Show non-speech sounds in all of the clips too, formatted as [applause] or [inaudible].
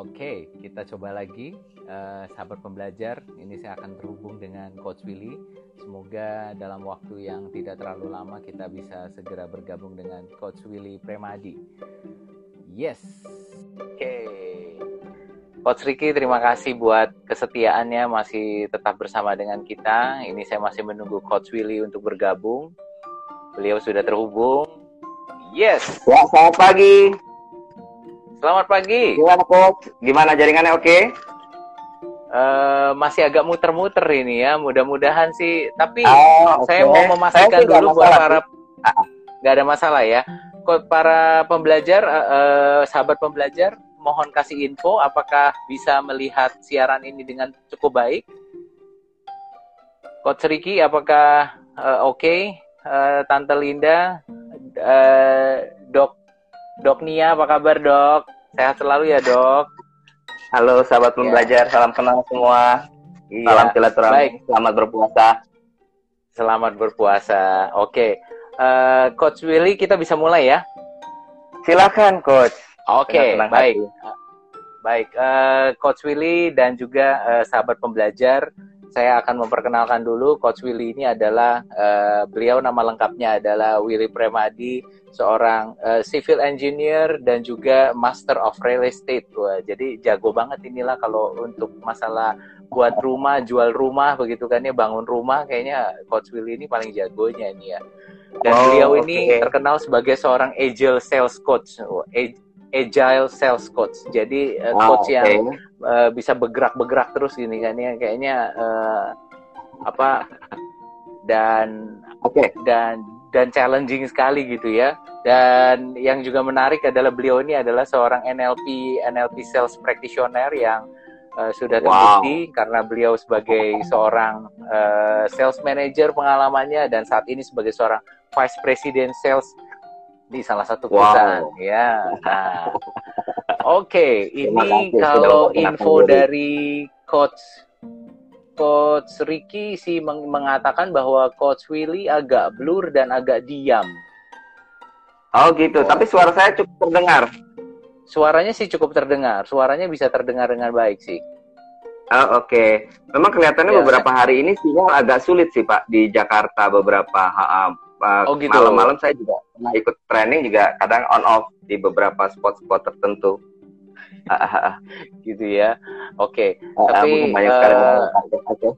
Oke, kita coba lagi. Uh, sahabat pembelajar, ini saya akan terhubung dengan Coach Willy. Semoga dalam waktu yang tidak terlalu lama kita bisa segera bergabung dengan Coach Willy Premadi. Yes. Oke. Coach Ricky, terima kasih buat kesetiaannya masih tetap bersama dengan kita. Ini saya masih menunggu Coach Willy untuk bergabung. Beliau sudah terhubung. Yes. Ya, selamat pagi. Selamat pagi. Gimana coach? Gimana jaringannya oke? Okay? Uh, masih agak muter-muter ini ya. Mudah-mudahan sih. Tapi oh, saya mau memastikan dulu buat para nggak ada masalah ya. Kok para pembelajar, uh, uh, sahabat pembelajar, mohon kasih info apakah bisa melihat siaran ini dengan cukup baik. Coach Ricky, apakah uh, oke? Okay? Uh, Tante Linda, uh, Dok Dok Nia, apa kabar dok? Sehat selalu ya dok. Halo sahabat pembelajar, ya. salam kenal semua. Iya. Salam silaturahmi, Baik. selamat berpuasa. Selamat berpuasa. Oke, uh, Coach Willy kita bisa mulai ya? Silakan Coach. Oke, baik. Hati. Baik, uh, Coach Willy dan juga uh, sahabat pembelajar saya akan memperkenalkan dulu Coach Willy ini adalah uh, beliau nama lengkapnya adalah Willy Premadi, seorang uh, civil engineer dan juga master of real estate. Wah, jadi jago banget inilah kalau untuk masalah buat rumah, jual rumah begitu kan ya, bangun rumah kayaknya Coach Willy ini paling jagonya ini ya. Dan oh, beliau ini terkenal sebagai seorang agile sales coach agile sales coach. Jadi uh, coach okay. yang uh, bisa bergerak-bergerak terus gini kan ya kayaknya uh, apa dan oke okay. dan dan challenging sekali gitu ya. Dan yang juga menarik adalah beliau ini adalah seorang NLP NLP sales practitioner yang uh, sudah terbukti wow. karena beliau sebagai seorang uh, sales manager pengalamannya dan saat ini sebagai seorang vice president sales di salah satu perusahaan wow. ya. Nah, [laughs] oke, okay. ini kalau info dari coach coach Ricky sih meng mengatakan bahwa coach Willy agak blur dan agak diam. Oh gitu, oh. tapi suara saya cukup terdengar. Suaranya sih cukup terdengar, suaranya bisa terdengar dengan baik sih. Oh, Oke, okay. memang kelihatannya ya, beberapa hari ini sinyal agak sulit sih Pak di Jakarta beberapa uh, oh, gitu. malam-malam saya juga pernah ikut training juga kadang on off di beberapa spot-spot tertentu. [laughs] gitu ya. Oke. Okay. Uh, tapi banyak sekali uh,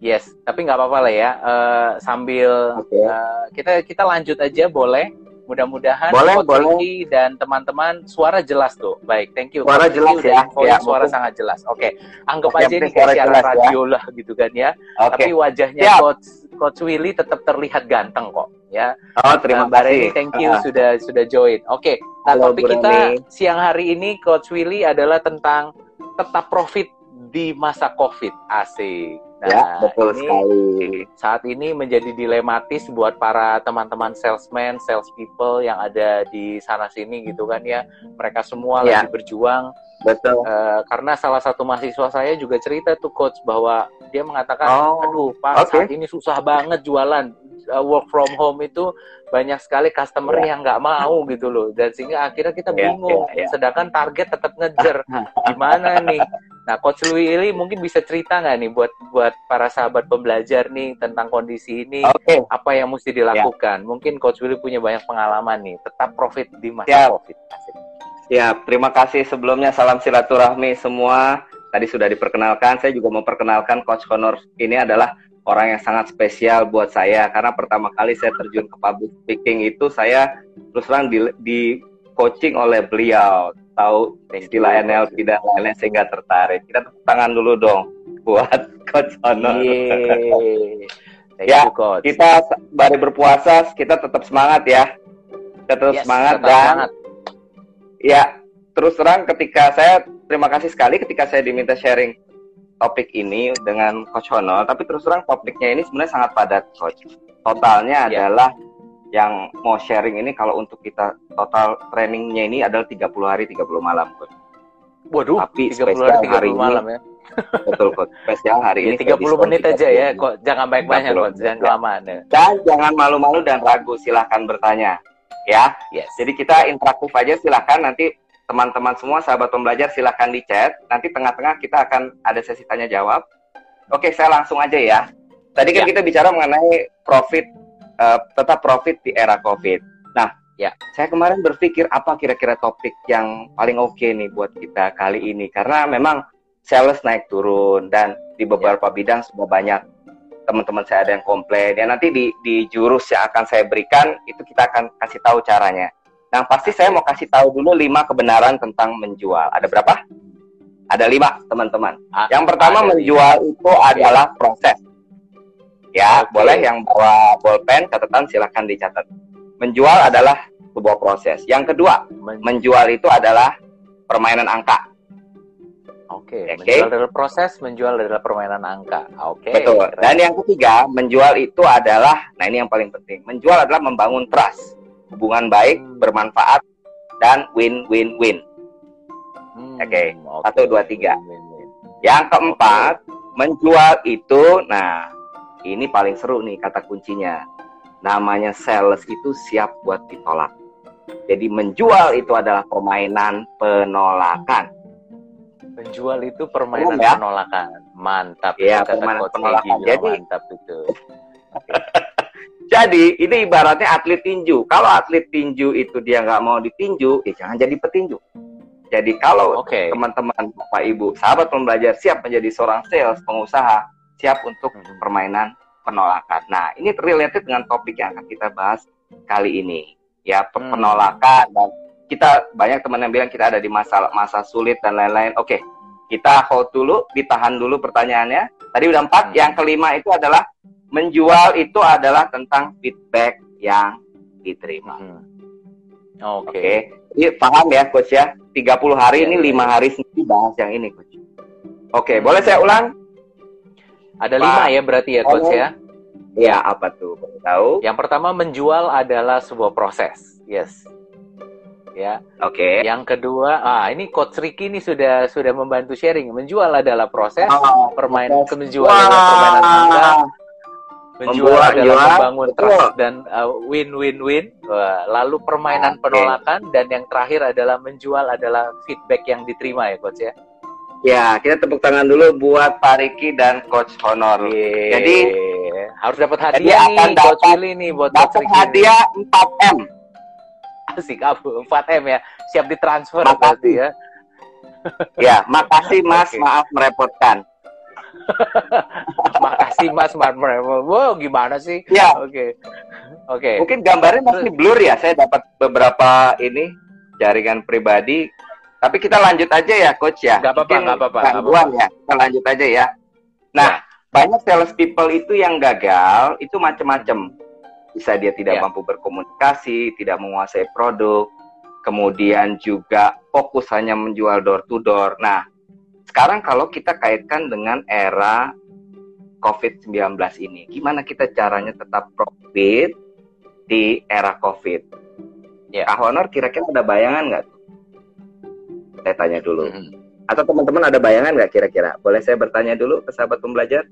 Yes, tapi nggak apa-apa lah ya. Uh, sambil okay. uh, kita kita lanjut aja boleh. Mudah-mudahan boleh, boleh. dan teman-teman suara jelas tuh. Baik, thank you. Suara thank jelas ya. ya suara mungkin. sangat jelas. Oke, okay. anggap okay, aja ini kayak siaran ya. radio ya. lah gitu kan ya. Okay. Tapi wajahnya Siap. coach coach Willy tetap terlihat ganteng kok ya. Oh, terima uh, kasih. thank you uh. sudah sudah join. Oke, okay. nah Halo, topik kita siang hari ini coach Willy adalah tentang tetap profit di masa Covid. Asik. Nah, ya, betul ini sekali. Saat ini menjadi dilematis buat para teman-teman salesman, sales people yang ada di sana sini gitu kan ya. Mereka semua ya. lagi berjuang. Betul. Uh, karena salah satu mahasiswa saya juga cerita tuh coach bahwa dia mengatakan, oh, aduh pak okay. saat ini susah banget jualan uh, work from home itu banyak sekali customer yeah. yang nggak mau gitu loh. Dan sehingga akhirnya kita ya, bingung. yeah, yeah, yeah. sedangkan target tetap ngejar. [laughs] Gimana nih? Nah coach Louis ini mungkin bisa cerita nggak nih buat buat para sahabat pembelajar nih tentang kondisi ini? Okay. apa yang mesti dilakukan? Yeah. mungkin coach Willy punya banyak pengalaman nih. Tetap profit di masa yeah. covid Ya, terima kasih sebelumnya. Salam silaturahmi semua. Tadi sudah diperkenalkan, saya juga memperkenalkan Coach Honor ini adalah orang yang sangat spesial buat saya. Karena pertama kali saya terjun ke public speaking itu saya terus terang di, di coaching oleh beliau. Tahu istilah NLP dan lain-lain sehingga tertarik. Kita tepuk tangan dulu dong buat [laughs] coach Honor ya coach. kita baru berpuasa kita tetap semangat ya. Kita tetap yes, semangat tetap dan semangat. ya terus terang ketika saya terima kasih sekali ketika saya diminta sharing topik ini dengan Coach Honor, tapi terus terang topiknya ini sebenarnya sangat padat, Coach. Totalnya yeah. adalah yang mau sharing ini kalau untuk kita total trainingnya ini adalah 30 hari 30 malam, Coach. Waduh, tapi 30 spesial hari, 30 hari malam ini, ya. Betul, Coach. Spesial hari ya, ini 30 menit aja ya, kok jangan baik-banyak, Coach. Jangan kelamaan ya. Dan jangan malu-malu dan ragu, silahkan bertanya. Ya. Yes. Jadi kita interaktif aja silahkan nanti teman-teman semua sahabat pembelajar silahkan di chat. Nanti tengah-tengah kita akan ada sesi tanya jawab. Oke, saya langsung aja ya. Tadi kan ya. kita bicara mengenai profit uh, tetap profit di era Covid. Nah, ya, saya kemarin berpikir apa kira-kira topik yang paling oke okay nih buat kita kali ini karena memang sales naik turun dan di beberapa ya. bidang sudah banyak teman-teman saya ada yang komplain. Ya nanti di di jurus yang akan saya berikan itu kita akan kasih tahu caranya. Nah pasti saya mau kasih tahu dulu lima kebenaran tentang menjual. Ada berapa? Ada lima teman-teman. Yang pertama menjual lima. itu adalah proses. Ya okay. boleh yang bawa bolpen catatan silahkan dicatat. Menjual adalah sebuah proses. Yang kedua menjual itu adalah permainan angka. Oke, okay. okay. menjual adalah proses, menjual adalah permainan angka. Oke. Okay. Betul. Dan yang ketiga, menjual itu adalah, nah ini yang paling penting. Menjual adalah membangun trust, hubungan baik, hmm. bermanfaat, dan win-win-win. Hmm. Oke, okay. okay. satu, dua, tiga. Win, win. Yang keempat, okay. menjual itu, nah ini paling seru nih kata kuncinya. Namanya sales itu siap buat ditolak. Jadi menjual itu adalah permainan penolakan Penjual itu permainan ya? penolakan. Mantap. Iya, permainan penolakan. Jadi mantap itu. [laughs] jadi ini ibaratnya atlet tinju. Kalau atlet tinju itu dia nggak mau ditinju, ya jangan jadi petinju. Jadi kalau okay. teman-teman, Bapak Ibu, sahabat pembelajar siap menjadi seorang sales, pengusaha, siap untuk hmm. permainan penolakan. Nah, ini related dengan topik yang akan kita bahas kali ini. Ya, hmm. penolakan dan kita banyak teman yang bilang kita ada di masa masa sulit dan lain-lain. Oke, kita hold dulu, ditahan dulu pertanyaannya. Tadi udah empat. Hmm. Yang kelima itu adalah menjual itu adalah tentang feedback yang diterima. Hmm. Oke. Okay. Jadi paham ya coach ya. 30 hari ya, ini lima hari sendiri bahas yang ini coach. Oke, hmm. boleh saya ulang? Ada lima ya berarti ya coach ya? Ya apa tuh? Tahu? Yang pertama menjual adalah sebuah proses. Yes ya. Oke. Okay. Yang kedua, ah ini Coach Ricky ini sudah sudah membantu sharing. Menjual adalah proses, oh, permainan menjual adalah permainan angka. Menjual Membuat, adalah jual. membangun trust dan uh, win-win-win. Uh, lalu permainan okay. penolakan dan yang terakhir adalah menjual adalah feedback yang diterima ya coach ya. Ya, kita tepuk tangan dulu buat Pak Riki dan Coach Honor. Yeay. Jadi harus dapat hadiah nih, Coach Willy nih buat Coach Ricky. hadiah 4 M asik apa 4 m ya siap ditransfer berarti ya ya makasih mas okay. maaf merepotkan [laughs] makasih mas maaf merepotkan wow gimana sih? Ya. Oke. Okay. oke. Okay. mungkin gambarnya masih blur ya. Saya dapat beberapa ini jaringan pribadi. Tapi kita lanjut aja ya coach ya. Gak apa-apa nggak apa-apa gangguan ya. Kita lanjut aja ya. Nah ya. banyak sales people itu yang gagal itu macam-macam bisa dia tidak yeah. mampu berkomunikasi, tidak menguasai produk, kemudian juga fokus hanya menjual door to door. Nah, sekarang kalau kita kaitkan dengan era COVID-19 ini, gimana kita caranya tetap profit di era COVID? Ya. Kak Honor kira-kira ada bayangan nggak? Saya tanya dulu. Mm -hmm. Atau teman-teman ada bayangan nggak kira-kira? Boleh saya bertanya dulu ke sahabat pembelajar?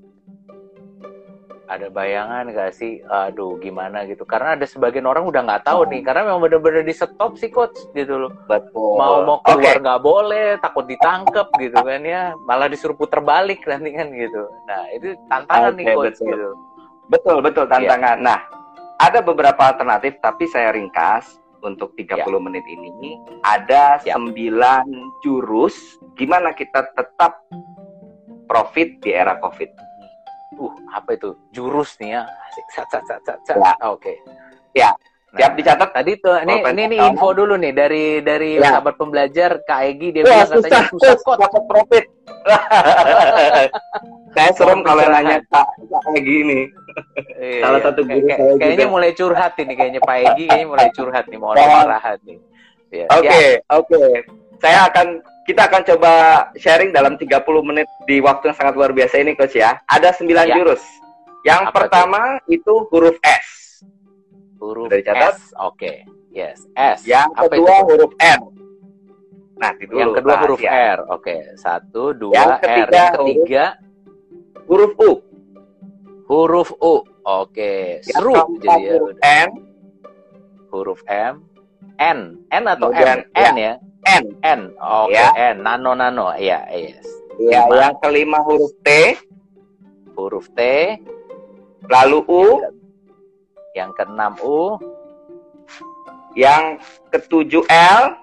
Ada bayangan gak sih aduh gimana gitu karena ada sebagian orang udah nggak tahu oh. nih karena memang bener-bener di stop sih coach gitu loh Betul. mau mau keluar nggak okay. boleh takut ditangkep gitu kan ya malah disuruh puter balik nanti kan gitu nah itu tantangan okay, nih coach betul. gitu betul betul iya. tantangan yeah. nah ada beberapa alternatif tapi saya ringkas untuk 30 yeah. menit ini ada sembilan jurus gimana kita tetap profit di era covid uh apa itu jurus nih ya sat, sat, sat, sat, sat. Ya. oke okay. ya nah, siap dicatat tadi tuh ini ini, ini info dulu nih dari dari ya. sahabat pembelajar Kak Egi dia Wah, bilang katanya susah kok dapat profit [laughs] saya serem kalau nanya Kak Egi ini iya, salah satu guru kayak, saya kayaknya juga. mulai curhat ini kayaknya Pak Egi kayaknya mulai curhat nih mau marahan nih ya, oke okay, ya. oke okay. saya akan kita akan coba sharing dalam 30 menit di waktu yang sangat luar biasa ini coach ya. Ada 9 ya. jurus. Yang Apa pertama itu? itu huruf S. Huruf S. Oke. Okay. Yes, S. Yang Apa kedua itu? huruf R. Nah, dulu. Yang kedua huruf ya. R. Oke, okay. satu, dua, yang ketiga, R. Yang ketiga huruf U. Huruf U. Oke, okay. seru jadi ya. Huruf N. Huruf M. N. N atau M? N ya? N. N. Oke, okay, ya. N. Nano nano. Iya, yes. Iya, yang kelima huruf T. Huruf T. Lalu U. Yang keenam U. Yang ketujuh L.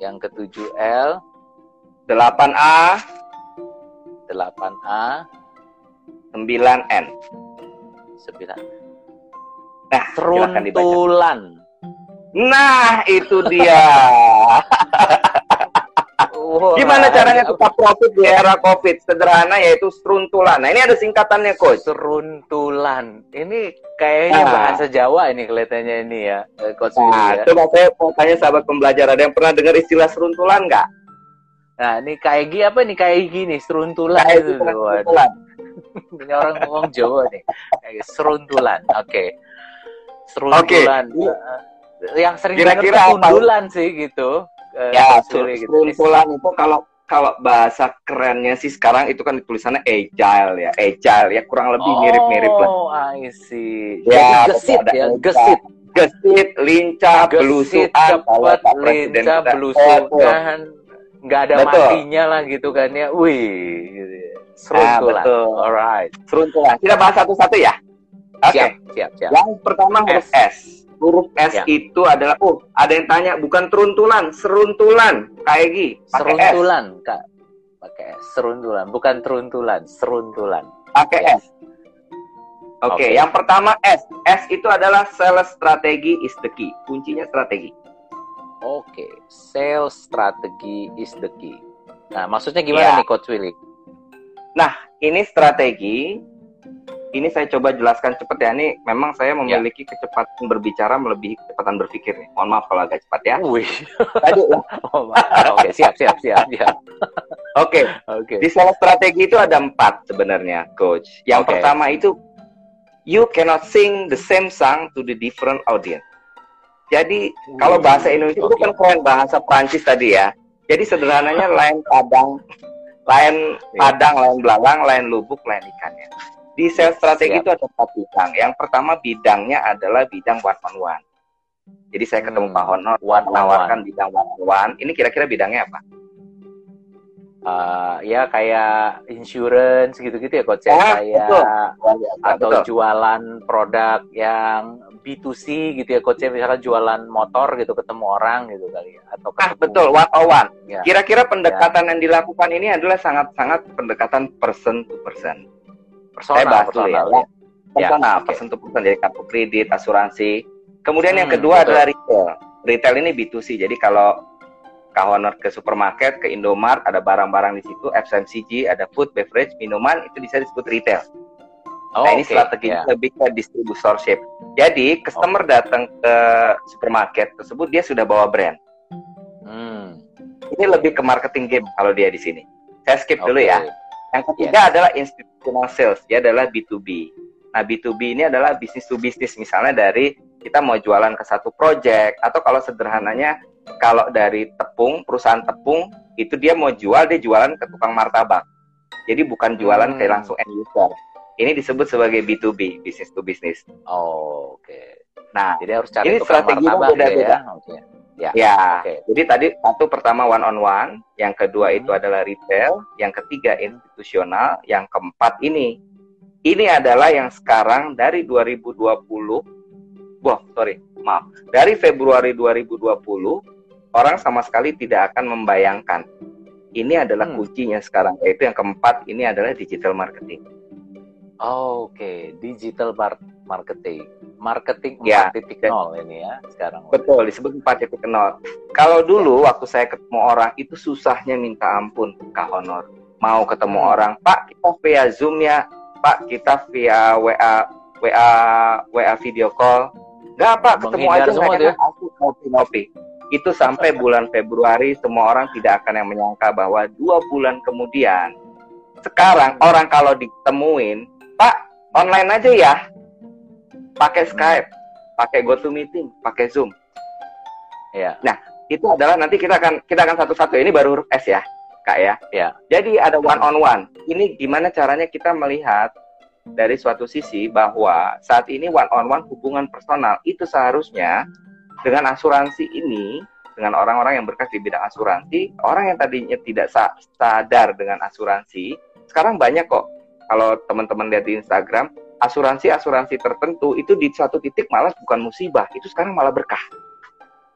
Yang ketujuh L. Delapan A. Delapan A. Sembilan N. Sembilan. Nah, seruntulan. Nah, itu dia. Gimana caranya tetap profit di era COVID? Sederhana yaitu seruntulan. Nah, ini ada singkatannya, Coach. Seruntulan. Ini kayaknya nah. bahasa Jawa ini kelihatannya ini ya, eh, Coach Nah, ya. coba saya mau tanya sahabat pembelajar, ada yang pernah dengar istilah seruntulan nggak? Nah, ini kayak apa nih? Kayak gini, seruntulan. Kayak seruntulan. [laughs] ini orang ngomong Jawa nih. Kayak seruntulan. Oke. Okay. Seruntulan. Okay. Uh, yang sering kira-kira seruntulan sih gitu. Uh, ya seruntulan gitu. itu kalau kalau bahasa kerennya sih sekarang itu kan tulisannya agile ya agile ya kurang lebih mirip-mirip lah. Oh I see. Ya gesit ya gesit. Gesit lincah belusukan cepat lincah belusukan. Nggak ada betul. matinya lah gitu kan ya. Wih gitu. Seruntulan nah, alright. Seruntulan kita bahas satu-satu ya? Oke. Okay. siap, siap siap. Yang pertama huruf S, S huruf S ya. itu adalah oh ada yang tanya bukan teruntulan seruntulan kayak gini seruntulan S. kak pakai S seruntulan bukan teruntulan seruntulan pakai ya. S Oke, okay. okay. yang pertama S. S itu adalah sales strategi is the key. Kuncinya strategi. Oke, okay. sales strategi is the key. Nah, maksudnya gimana ya. nih Coach Willy? Nah, ini strategi ini saya coba jelaskan cepat ya. Ini memang saya ya. memiliki ya. kecepatan berbicara melebihi kecepatan berpikir nih. Mohon maaf kalau agak cepat ya. Wih. Tadi ya. [laughs] Oh, Oke, siap, siap, siap, siap. Oke. Oke. Di salah strategi itu ada empat sebenarnya, coach. Yang okay. pertama itu you cannot sing the same song to the different audience. Jadi hmm. kalau bahasa Indonesia okay. itu kan keren bahasa Prancis tadi ya. Jadi sederhananya [laughs] lain padang, lain iya. padang, lain belalang, lain lubuk, lain ikannya. Di sales strategi itu ada empat bidang. Yang pertama bidangnya adalah bidang one on one. Jadi saya ketemu hmm. Pak Honor, one menawarkan bidang one on one. Ini kira-kira bidangnya apa? Uh, ya kayak insurance gitu-gitu ya coach ya ah, kayak betul. atau betul. jualan produk yang B2C gitu ya coach ya misalkan jualan motor gitu ketemu orang gitu kali ya atau ah betul one on one ya. kira-kira pendekatan ya. yang dilakukan ini adalah sangat-sangat pendekatan person to person personal, saya bahas dulu ya. ya. Personal, ya, person to person jadi kartu kredit, asuransi. Kemudian hmm, yang kedua betul. adalah retail. Retail ini B2C. Jadi kalau Kak Honor ke supermarket, ke Indomart, ada barang-barang di situ, FMCG, ada food, beverage, minuman, itu bisa disebut retail. Oh, nah ini okay. strategi yeah. lebih ke distributorship. Jadi customer okay. datang ke supermarket tersebut dia sudah bawa brand. Hmm. Ini lebih ke marketing game kalau dia di sini. Saya skip okay. dulu ya. Yang ketiga yes. adalah institutional sales, dia adalah B2B. Nah, B2B ini adalah bisnis to bisnis, misalnya dari kita mau jualan ke satu project atau kalau sederhananya kalau dari tepung, perusahaan tepung itu dia mau jual, dia jualan ke tukang martabak. Jadi bukan jualan hmm. kayak langsung end user. Ini disebut sebagai B2B, business to business. Oh, oke. Okay. Nah, jadi harus cari ini strategi beda-beda. Ya? Okay. Ya. ya. Okay. Jadi tadi satu pertama one on one, yang kedua hmm. itu adalah retail, yang ketiga institusional, yang keempat ini. Ini adalah yang sekarang dari 2020. Wah, sorry, maaf. Dari Februari 2020 orang sama sekali tidak akan membayangkan. Ini adalah hmm. kuncinya sekarang, yaitu yang keempat ini adalah digital marketing. Oh, Oke, okay. digital marketing, marketing ya, 4.0 ini ya sekarang. Betul, disebut 4.0. Kalau dulu ya. waktu saya ketemu orang itu susahnya minta ampun Kak Honor. Mau ketemu hmm. orang, Pak kita via Zoom ya, Pak kita via WA WA WA video call. Enggak Pak, ketemu aja semua aku ngopi-ngopi. Itu sampai [laughs] bulan Februari semua orang tidak akan yang menyangka bahwa dua bulan kemudian sekarang orang kalau ditemuin Pak, online aja ya. Pakai Skype, pakai GoToMeeting, pakai Zoom. Ya. Nah, itu adalah nanti kita akan kita akan satu-satu. Ini baru huruf S ya, Kak ya. Ya. Jadi ada one on one. Ini gimana caranya kita melihat dari suatu sisi bahwa saat ini one on one hubungan personal itu seharusnya dengan asuransi ini dengan orang-orang yang berkas di bidang asuransi, orang yang tadinya tidak sadar dengan asuransi, sekarang banyak kok. Kalau teman-teman lihat di Instagram, asuransi-asuransi tertentu itu di satu titik malah bukan musibah, itu sekarang malah berkah.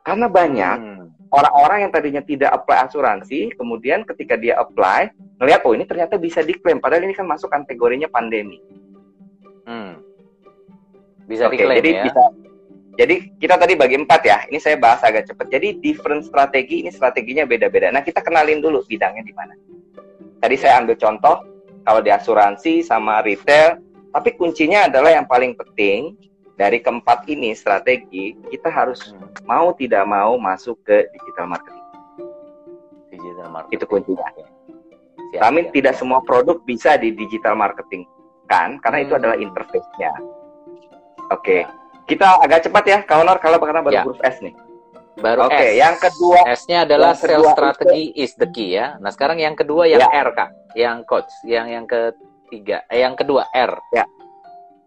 Karena banyak hmm. orang-orang hmm. yang tadinya tidak apply asuransi, kemudian ketika dia apply, ngelihat oh ini ternyata bisa diklaim, padahal ini kan masuk kategorinya pandemi. Hmm. Bisa okay, diklaim jadi ya. Bisa, jadi kita tadi bagi empat ya. Ini saya bahas agak cepat. Jadi different strategi ini strateginya beda-beda. Nah kita kenalin dulu bidangnya di mana. Tadi saya ambil contoh kalau di asuransi sama retail. Tapi kuncinya adalah yang paling penting dari keempat ini strategi kita harus hmm. mau tidak mau masuk ke digital marketing. Digital marketing. Itu kuncinya. Siap, Kami siap. tidak semua produk bisa di digital marketing kan karena hmm. itu adalah interface-nya. Oke. Okay. Kita agak cepat ya, Kaunor kalau karena baru ya. huruf S nih. Baru Oke, okay, yang kedua S-nya adalah sales strategy is the key ya. Nah, sekarang yang kedua yang ya. R, Kak. Yang coach, yang yang ketiga, eh, yang kedua R. Ya.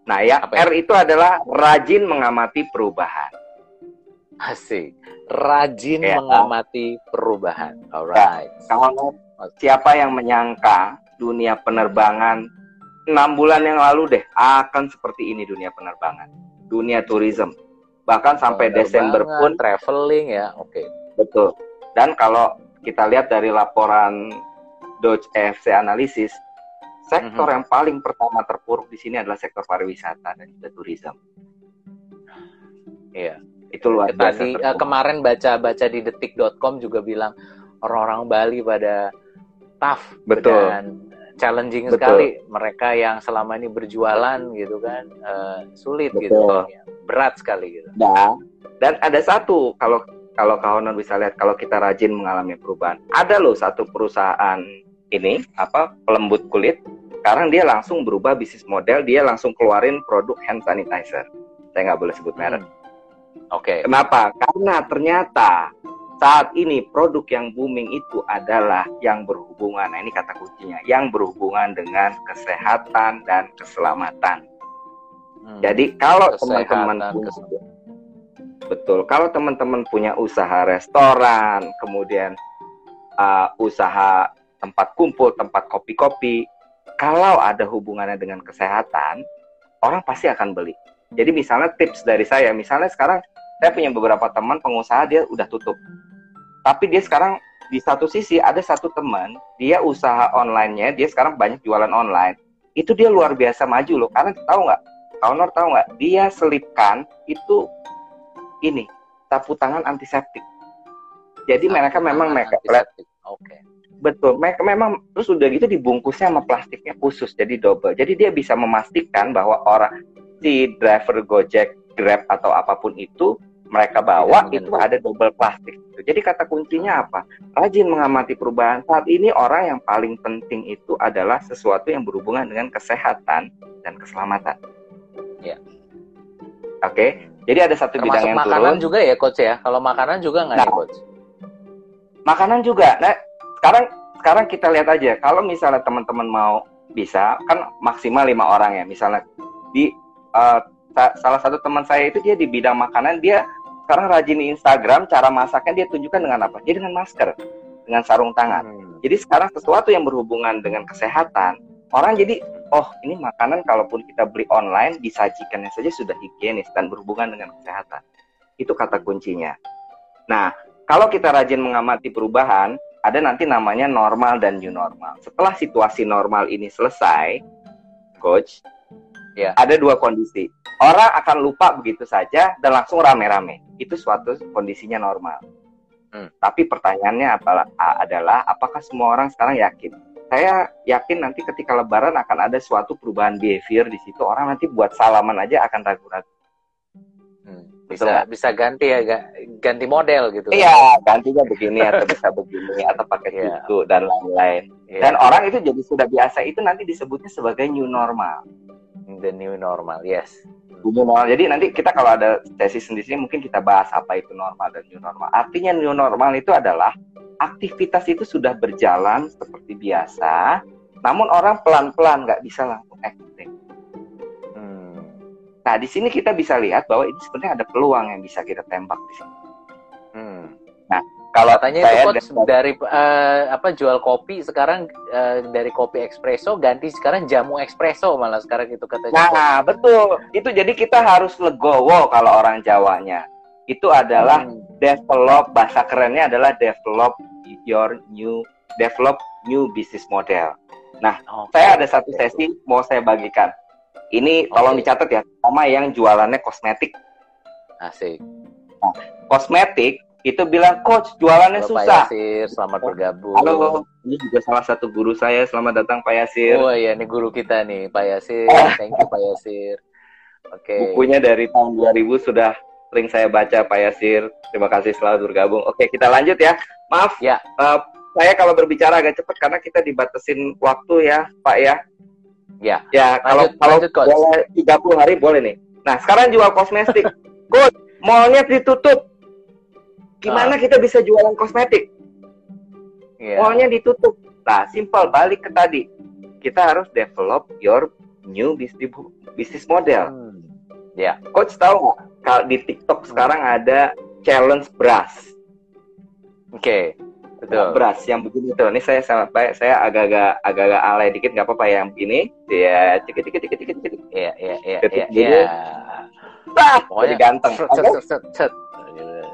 Nah, yang Apa R itu adalah rajin mengamati perubahan. Asik. Rajin ya. mengamati perubahan. Alright. Ya. Kalau siapa yang menyangka dunia penerbangan enam bulan yang lalu deh akan seperti ini dunia penerbangan, dunia tourism. Bahkan sampai Desember pun traveling ya, oke. Okay. Betul. Dan kalau kita lihat dari laporan Dodge EFC analisis, sektor mm -hmm. yang paling pertama terpuruk di sini adalah sektor pariwisata dan juga tourism. Iya. Itu luar biasa. Tadi uh, kemarin baca-baca di detik.com juga bilang orang-orang Bali pada tough Betul. dan challenging Betul. sekali mereka yang selama ini berjualan gitu kan uh, sulit gitu. Betul. gitu berat sekali gitu dan dan ada satu kalau kalau kawan bisa lihat kalau kita rajin mengalami perubahan ada loh satu perusahaan ini apa pelembut kulit sekarang dia langsung berubah bisnis model dia langsung keluarin produk hand sanitizer saya nggak boleh sebut merek hmm. oke okay. kenapa karena ternyata saat ini produk yang booming itu adalah yang berhubungan, nah ini kata kuncinya, yang berhubungan dengan kesehatan dan keselamatan. Hmm. Jadi kalau teman-teman betul, kalau teman-teman punya usaha restoran, kemudian uh, usaha tempat kumpul, tempat kopi-kopi, kalau ada hubungannya dengan kesehatan, orang pasti akan beli. Jadi misalnya tips dari saya, misalnya sekarang saya punya beberapa teman pengusaha dia udah tutup. Tapi dia sekarang di satu sisi ada satu teman dia usaha onlinenya dia sekarang banyak jualan online. Itu dia luar biasa maju loh. Karena tahu nggak? Kaunor tahu nggak? Dia selipkan itu ini sapu tangan antiseptik. Jadi mereka memang mereka oke. okay. Betul memang terus udah gitu dibungkusnya sama plastiknya khusus jadi double jadi dia bisa memastikan bahwa orang si driver Gojek Grab atau apa pun itu mereka bawa itu ada double plastik. Jadi kata kuncinya apa? Rajin mengamati perubahan. Saat ini orang yang paling penting itu adalah sesuatu yang berhubungan dengan kesehatan dan keselamatan. Ya. Oke. Okay? Jadi ada satu Termasuk bidang yang makanan juga ya coach ya. Kalau makanan juga nggak nah, ya coach? Makanan juga. Nah sekarang sekarang kita lihat aja. Kalau misalnya teman-teman mau bisa kan maksimal lima orang ya. Misalnya di uh, salah satu teman saya itu dia di bidang makanan dia sekarang rajin di Instagram cara masaknya dia tunjukkan dengan apa? Dia dengan masker, dengan sarung tangan. Hmm. Jadi sekarang sesuatu yang berhubungan dengan kesehatan, orang jadi oh ini makanan kalaupun kita beli online disajikannya saja sudah higienis dan berhubungan dengan kesehatan. Itu kata kuncinya. Nah, kalau kita rajin mengamati perubahan, ada nanti namanya normal dan new normal. Setelah situasi normal ini selesai, coach, ya. ada dua kondisi orang akan lupa begitu saja dan langsung rame-rame. Itu suatu kondisinya normal. Hmm. Tapi pertanyaannya apalah, adalah apakah semua orang sekarang yakin? Saya yakin nanti ketika Lebaran akan ada suatu perubahan behavior di situ. Orang nanti buat salaman aja akan ragu-ragu. Hmm. Bisa bisa ganti ya ganti model gitu. Iya, gantinya begini atau [laughs] bisa begini atau pakai yeah. itu dan lain-lain. Yeah. Dan orang itu jadi sudah biasa itu nanti disebutnya sebagai new normal. The new normal, yes new normal. Jadi nanti kita kalau ada sesi sendiri mungkin kita bahas apa itu normal dan new normal. Artinya new normal itu adalah aktivitas itu sudah berjalan seperti biasa, namun orang pelan-pelan nggak bisa langsung acting. Nah di sini kita bisa lihat bahwa ini sebenarnya ada peluang yang bisa kita tembak di sini. Hmm. Nah Kalau katanya itu coach dari uh, apa jual kopi sekarang uh, dari kopi espresso ganti sekarang jamu espresso malah sekarang itu katanya. Nah, coach. betul. Itu jadi kita harus legowo kalau orang Jawanya. Itu adalah hmm. develop bahasa kerennya adalah develop your new develop new business model. Nah, okay. saya ada satu sesi mau saya bagikan. Ini tolong dicatat ya, sama yang jualannya kosmetik. Asik. Nah, kosmetik itu bilang coach jualannya Halo, susah. Pak Yasir, selamat bergabung. Halo, ini juga salah satu guru saya. Selamat datang Pak Yasir. Oh iya, ini guru kita nih, Pak Yasir. Thank you Pak Yasir. Oke. Okay. Bukunya dari tahun 2000 sudah sering saya baca Pak Yasir. Terima kasih selalu bergabung. Oke, kita lanjut ya. Maaf. Ya. Uh, saya kalau berbicara agak cepat karena kita dibatasin waktu ya, Pak ya. Ya. Ya, kalau kalau lanjut, boleh 30 hari boleh nih. Nah, sekarang jual kosmetik. [laughs] Coach, mallnya ditutup Gimana ah. kita bisa jualan kosmetik? Yeah. Mallnya ditutup. Nah, simpel balik ke tadi. Kita harus develop your new business model. Hmm. Ya. Yeah. Coach tahu nggak? Kalau di TikTok hmm. sekarang ada challenge brush. Oke. Okay. Betul. Brush yang begini tuh. Ini saya sama saya agak-agak agak-agak alay dikit nggak apa-apa yang ini. Ya, dikit dikit dikit dikit dikit. Iya, iya, iya, iya. iya. Pokoknya ganteng. Set, set, set,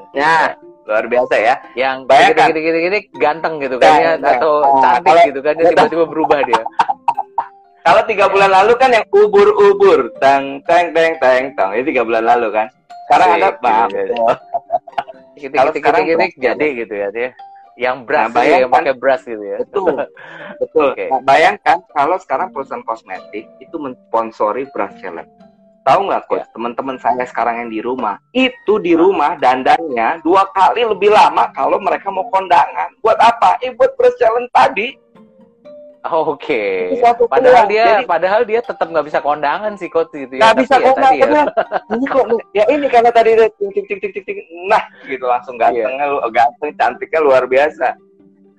Ya, luar biasa ya. Yang bayangkan gini, gini, gini, ganteng gitu kan ya, nah, atau nah, cantik kalau, gitu kan, dia tiba-tiba berubah dia. [laughs] Kalau tiga bulan lalu kan yang ubur-ubur, tang tang tang tang tang, itu tiga bulan lalu kan. Sekarang ada maaf. Kalau sekarang gini jadi gitu ya dia. Yang brush nah, bayangkan, yang pakai brush gitu ya. Betul. [laughs] betul. Okay. Nah, bayangkan kalau sekarang perusahaan kosmetik itu mensponsori brush challenge Tahu nggak coach, ya. teman-teman saya sekarang yang di rumah, itu di rumah dandannya dua kali lebih lama kalau mereka mau kondangan. Buat apa? Eh buat challenge tadi. Oke. Okay. Padahal dia, Jadi, padahal dia tetap nggak bisa kondangan sih coach gitu ya. Nggak bisa ya, kondangan. Ya. ini kok, ya ini karena tadi ting ting ting ting ting, ting. nah gitu langsung gantengnya, yeah. ganteng, cantiknya luar biasa.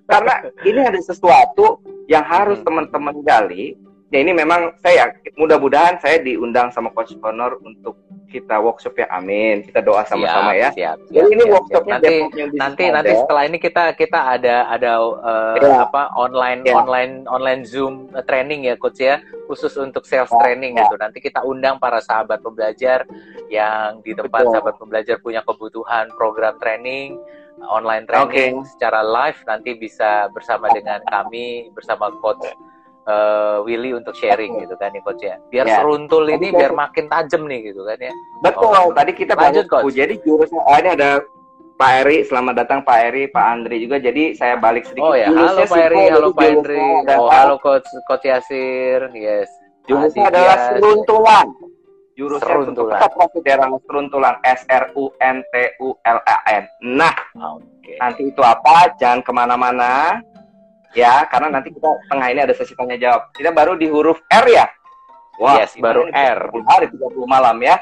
Karena ini ada sesuatu yang harus hmm. teman-teman gali ya ini memang saya mudah-mudahan saya diundang sama Coach Honor untuk kita workshop ya amin kita doa sama-sama ya siap, siap, jadi ini siap, workshopnya siap. nanti nanti nanti setelah ini kita kita ada ada uh, ya. apa online ya. online online zoom training ya coach ya khusus untuk sales ya. training ya. gitu nanti kita undang para sahabat pembelajar yang di tempat Betul. sahabat pembelajar punya kebutuhan program training online training okay. secara live nanti bisa bersama dengan kami bersama coach uh, Willy untuk sharing gitu kan nih coach ya. Biar ya. seruntul ini biar makin tajam nih gitu kan ya. Betul. Oh, Tadi kita lanjut coach. Jadi jurusnya oh, ini ada Pak Eri, selamat datang Pak Eri, Pak Andri juga. Jadi saya balik sedikit. Oh ya, halo Pak Eri, halo Pak Andri. Oh, halo coach Coach Yasir. Yes. Jurusnya Aditya. adalah seruntulan. Jurusnya seruntulan. Konsideran seruntulan S R U N T U L A N. Nah, okay. nanti itu apa? Jangan ke mana-mana ya karena nanti kita tengah ini ada sesi tanya jawab. Kita baru di huruf R ya? Wah yes, baru R. hari 30 malam ya.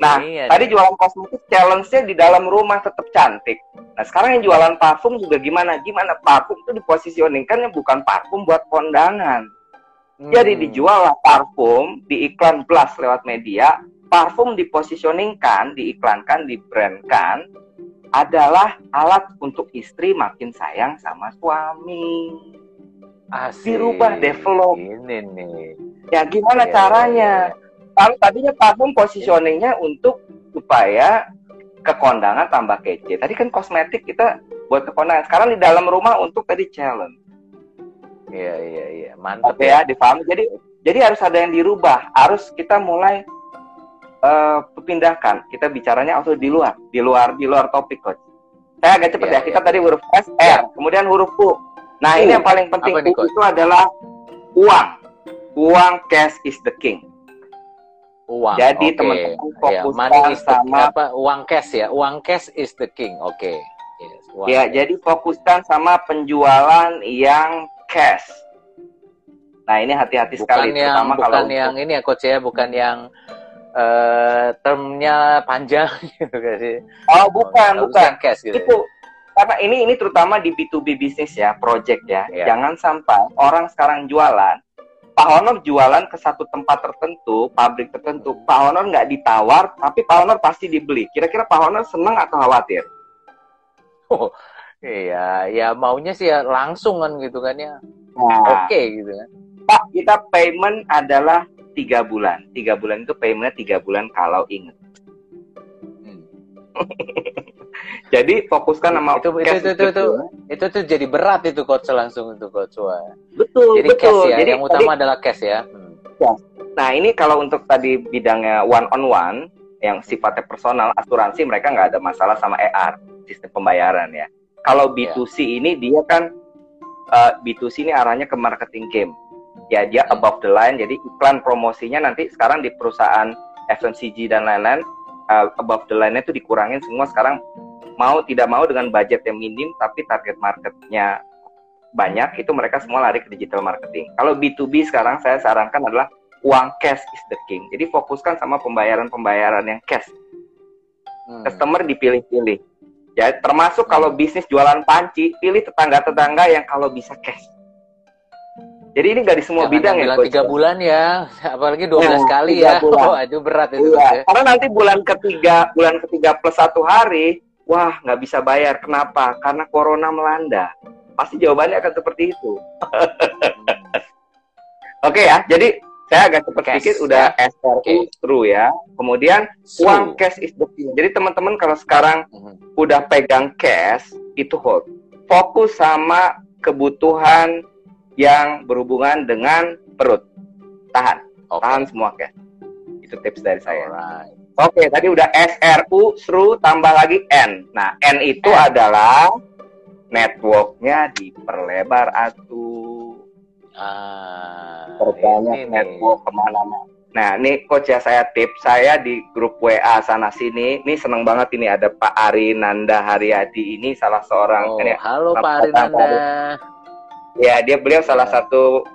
Nah iya, tadi iya. jualan kosmetik challenge-nya di dalam rumah tetap cantik. Nah sekarang yang jualan parfum juga gimana? Gimana? Parfum itu dipositioningkan bukan parfum buat kondangan. Hmm. jadi dijual parfum di iklan blast lewat media. Parfum dipositioningkan diiklankan dibrandkan adalah alat untuk istri makin sayang sama suami. Asik. Dirubah, develop. Ini nih. Ya gimana yeah. caranya? Kalau tadinya parfum positioningnya untuk supaya kekondangan tambah kece. Tadi kan kosmetik kita buat kekondangan. Sekarang di dalam rumah untuk tadi challenge. Iya iya iya, mantap Oke ya. ya, difahami. Jadi jadi harus ada yang dirubah. Harus kita mulai uh, pindahkan. Kita bicaranya atau di luar, di luar, di luar topik, coach. Saya agak cepet yeah, ya. Kita yeah. tadi huruf S, R, yeah. kemudian huruf U. Nah, U. ini yang paling penting. Nih, U itu adalah uang. Uang cash is the king. Uang. Jadi okay. teman-teman iya, fokus yeah, sama apa? Uang cash ya. Uang cash is the king. Oke. Okay. Yes, ya, cash. jadi fokuskan sama penjualan yang cash. Nah, ini hati-hati sekali yang, terutama bukan kalau yang ini ya coach ya, bukan yang uh, termnya panjang [laughs] gitu gak sih? Oh bukan, oh, bukan. Cash, gitu. Itu karena ini ini terutama di B2B bisnis ya, project ya. Yeah. Jangan sampai orang sekarang jualan, Pak Honor jualan ke satu tempat tertentu, pabrik tertentu, Pak Honor nggak ditawar, tapi Pak Honor pasti dibeli. Kira-kira Pak Honor senang atau khawatir? Oh, Iya, ya maunya sih ya langsung kan gitu kan ya. Nah, Oke okay, gitu kan. Pak, kita payment adalah tiga bulan. Tiga bulan itu paymentnya tiga bulan kalau inget. Hmm. [laughs] jadi fokuskan sama itu itu itu, itu itu itu tuh jadi berat itu coach langsung itu coach Wah. Betul jadi betul. Cash ya. Jadi yang utama tadi, adalah cash ya. Hmm. Nah ini kalau untuk tadi bidangnya one on one yang sifatnya personal asuransi mereka nggak ada masalah sama ER sistem pembayaran ya. Kalau B2C yeah. ini dia kan uh, eh, B2C ini arahnya ke marketing game. Ya dia above the line, jadi iklan promosinya nanti sekarang di perusahaan FMCG dan lain-lain uh, above the line-nya itu dikurangin semua sekarang mau tidak mau dengan budget yang minim tapi target marketnya banyak itu mereka semua lari ke digital marketing. Kalau B2B sekarang saya sarankan adalah uang cash is the king. Jadi fokuskan sama pembayaran-pembayaran yang cash. Hmm. Customer dipilih-pilih. Ya, termasuk kalau bisnis jualan panci, pilih tetangga-tetangga yang kalau bisa cash. Jadi ini gak di semua Jangan bidang ya, Tiga bulan ya, apalagi 12 nah, kali ya. Bulan. [laughs] Oh, itu berat itu. Iya. Ya. Karena nanti bulan ketiga, bulan ketiga plus satu hari, wah nggak bisa bayar. Kenapa? Karena corona melanda. Pasti jawabannya akan seperti itu. Hmm. [laughs] Oke okay, ya, jadi saya agak cepat sedikit udah ya. SRU okay. true ya. Kemudian true. uang cash is the key. Jadi teman-teman kalau sekarang mm-hmm. udah pegang cash itu hold. Fokus sama kebutuhan yang berhubungan dengan perut. Tahan. Okay. Tahan semua cash. Itu tips dari saya. Alright. Oke, tadi udah SRU, SRU, tambah lagi N. Nah, N itu N. adalah networknya diperlebar atuh Ah, Perbanyak network ke mana-mana. Nah, ini coach ya saya tips saya di grup WA sana sini. Ini seneng banget ini ada Pak Ari Nanda Haryadi ini salah seorang oh, kan ya. Halo Pak Ari Nanda. Ya, dia beliau ya. salah satu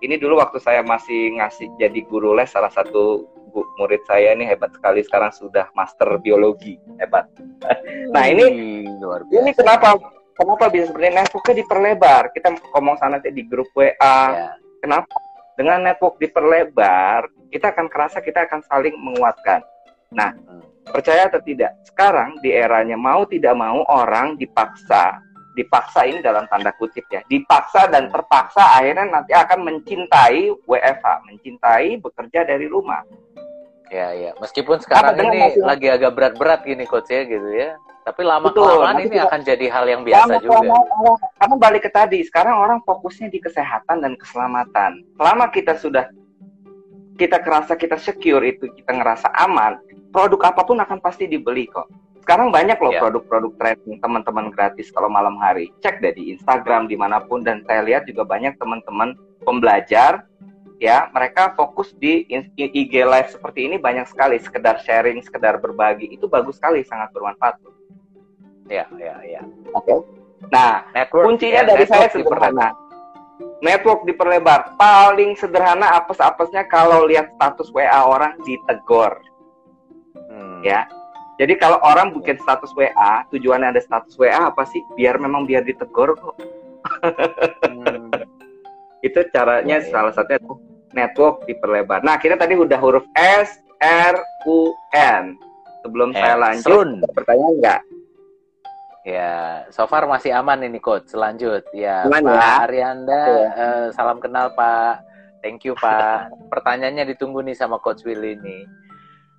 ini dulu waktu saya masih ngasih jadi guru les salah satu bu, murid saya ini hebat sekali sekarang sudah master biologi hebat. [laughs] nah ini luar biasa. ini kenapa kenapa bisa seperti ini? Networknya diperlebar. Kita ngomong sana di grup WA. Yeah. Kenapa? Dengan network diperlebar, kita akan kerasa kita akan saling menguatkan. Nah, hmm. percaya atau tidak, sekarang di eranya mau tidak mau orang dipaksa, dipaksa ini dalam tanda kutip ya, dipaksa dan terpaksa akhirnya nanti akan mencintai WFH, mencintai bekerja dari rumah. Ya, ya. Meskipun sekarang ini masih... lagi agak berat-berat gini coach ya gitu ya. Tapi lama kelamaan ini akan jadi hal yang biasa juga. Kamu balik ke tadi, sekarang orang fokusnya di kesehatan dan keselamatan. Selama kita sudah kita kerasa kita secure itu, kita ngerasa aman, produk apa pun akan pasti dibeli kok. Sekarang banyak loh yeah. produk-produk training teman-teman gratis kalau malam hari. Cek deh di Instagram di mana pun dan saya lihat juga banyak teman-teman pembelajar ya mereka fokus di IG live seperti ini banyak sekali sekedar sharing sekedar berbagi itu bagus sekali sangat bermanfaat Ya, ya, ya. Oke. Okay. Nah, network, kuncinya ya, dari saya sederhana. Network diperlebar. Paling sederhana apes-apesnya kalau lihat status WA orang ditegor. Hmm. Ya. Jadi kalau orang bikin status WA, tujuannya ada status WA apa sih? Biar memang biar ditegor kok. hmm. Itu caranya ya, ya. salah satunya network diperlebar. Nah, kita tadi udah huruf S, R, U, N. Sebelum saya lanjut, pertanyaan enggak? Ya, so far masih aman ini coach. Selanjut ya, aman, Pak ya? Arianda, ya. uh, salam kenal Pak. Thank you Pak. [laughs] Pertanyaannya ditunggu nih sama Coach Willy ini.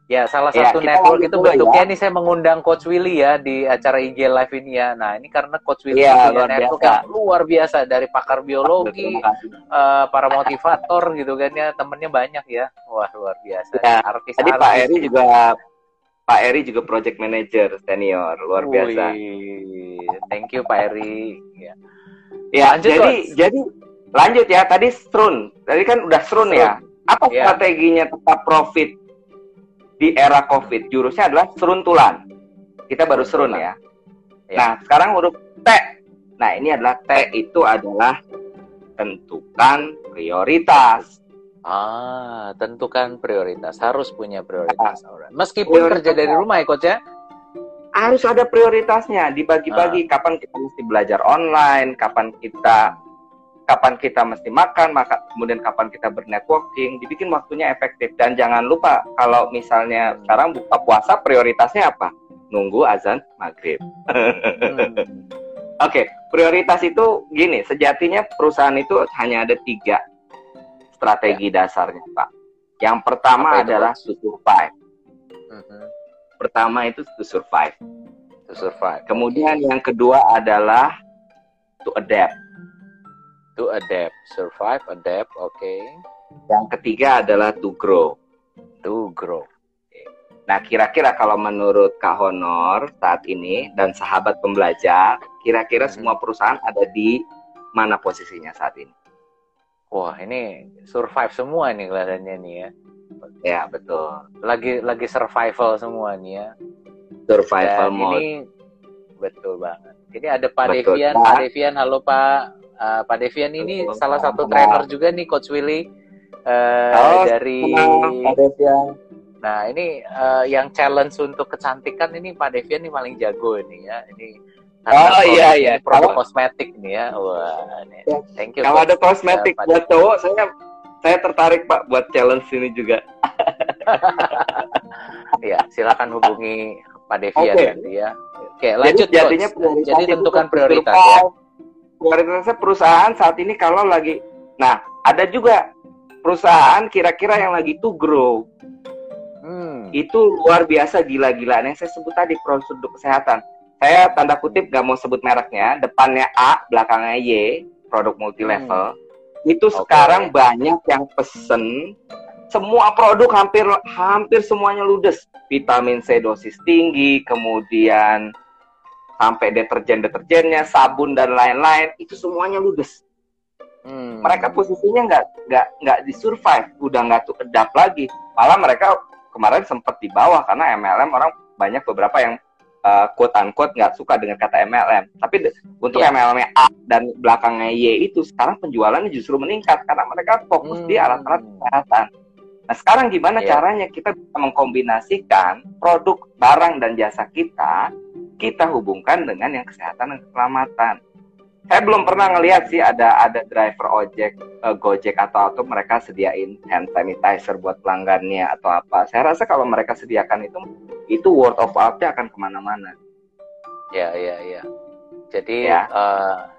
Ya, salah ya, satu network itu bentuknya ya. ini saya mengundang Coach Willy ya di acara IG Live ini ya. Nah, ini karena Coach Willy ya, punya network biasa. yang luar biasa dari pakar biologi, uh, para motivator gitu kan ya, temennya banyak ya. Wah, luar biasa. Ya, artis, tadi artis. Pak Eri juga Pak Eri juga project manager senior luar biasa. thank you Pak Eri. Ya, ya lanjut, jadi coach. jadi lanjut ya tadi strun. Tadi kan udah strun, ya. Apa ya. strateginya tetap profit di era Covid? Jurusnya adalah seruntulan. Kita baru serun ya. ya. Nah, sekarang huruf T. Nah, ini adalah T itu adalah tentukan prioritas. Ah, tentukan prioritas. Harus punya prioritas. Ah. Meskipun prioritas kerja dari rumah ya, coach ya? Harus ada prioritasnya. Dibagi-bagi. Ah. Kapan kita mesti belajar online, kapan kita kapan kita mesti makan, maka kemudian kapan kita bernetworking, dibikin waktunya efektif. Dan jangan lupa kalau misalnya sekarang buka puasa prioritasnya apa? Nunggu azan maghrib. Hmm. [laughs] Oke, okay, prioritas itu gini, sejatinya perusahaan itu hanya ada tiga strategi ya. dasarnya, Pak. Yang pertama adalah to survive. Uh-huh. Pertama itu to survive. To survive. Kemudian yang kedua adalah to adapt. To adapt, survive, adapt, oke. Okay. Yang ketiga adalah to grow. To grow. Nah, kira-kira kalau menurut Kak Honor saat ini dan sahabat pembelajar, kira-kira hmm. semua perusahaan ada di mana posisinya saat ini? Wah, ini survive semua nih kelihatannya nih ya. Ya, betul. Lagi lagi survival semua nih ya. Survival dan mode. Ini betul banget. Ini ada Pak betul, Devian, Pak. Pak Devian, halo Pak. Uh, Pak Devian ini betul, salah satu trainer juga nih Coach Willy uh, halo, dari Pak Devian Nah ini uh, yang challenge untuk kecantikan ini Pak Devian ini paling jago ini ya. Ini oh iya iya. Produk kalau, kosmetik nih ya. Wah, ini. Ya. Thank you. Kalau ada kosmetik ya, buat cowok saya saya tertarik Pak buat challenge ini juga. [laughs] ya silakan hubungi Pak Devian okay. nanti ya. Oke lanjut. Jadi, jadinya jadi tentukan prioritas ya. Prioritasnya perusahaan saat ini kalau lagi, nah ada juga perusahaan kira-kira yang lagi to grow Hmm. Itu luar biasa gila-gilaan yang saya sebut tadi prosedur kesehatan. Saya tanda kutip gak mau sebut mereknya, depannya A, belakangnya Y, produk multi level. Hmm. Itu okay. sekarang banyak yang pesen semua produk hampir hampir semuanya ludes. Vitamin C dosis tinggi, kemudian sampai deterjen-deterjennya, sabun dan lain-lain, itu semuanya ludes. Hmm. Mereka posisinya nggak nggak nggak di survive, udah nggak tuh edap lagi. Malah mereka kemarin sempat di bawah karena MLM orang banyak beberapa yang uh, quote unquote nggak suka dengan kata MLM. Tapi untuk yeah. MLM A dan belakangnya Y itu sekarang penjualannya justru meningkat karena mereka fokus hmm. di alat-alat kesehatan. Nah sekarang gimana yeah. caranya kita bisa mengkombinasikan produk, barang dan jasa kita kita hubungkan dengan yang kesehatan dan keselamatan. Saya belum pernah ngelihat sih ada ada driver ojek uh, gojek atau atau mereka sediain hand sanitizer buat pelanggannya atau apa. Saya rasa kalau mereka sediakan itu itu word of mouth-nya akan ke mana-mana. Ya ya ya. Jadi ya. Uh,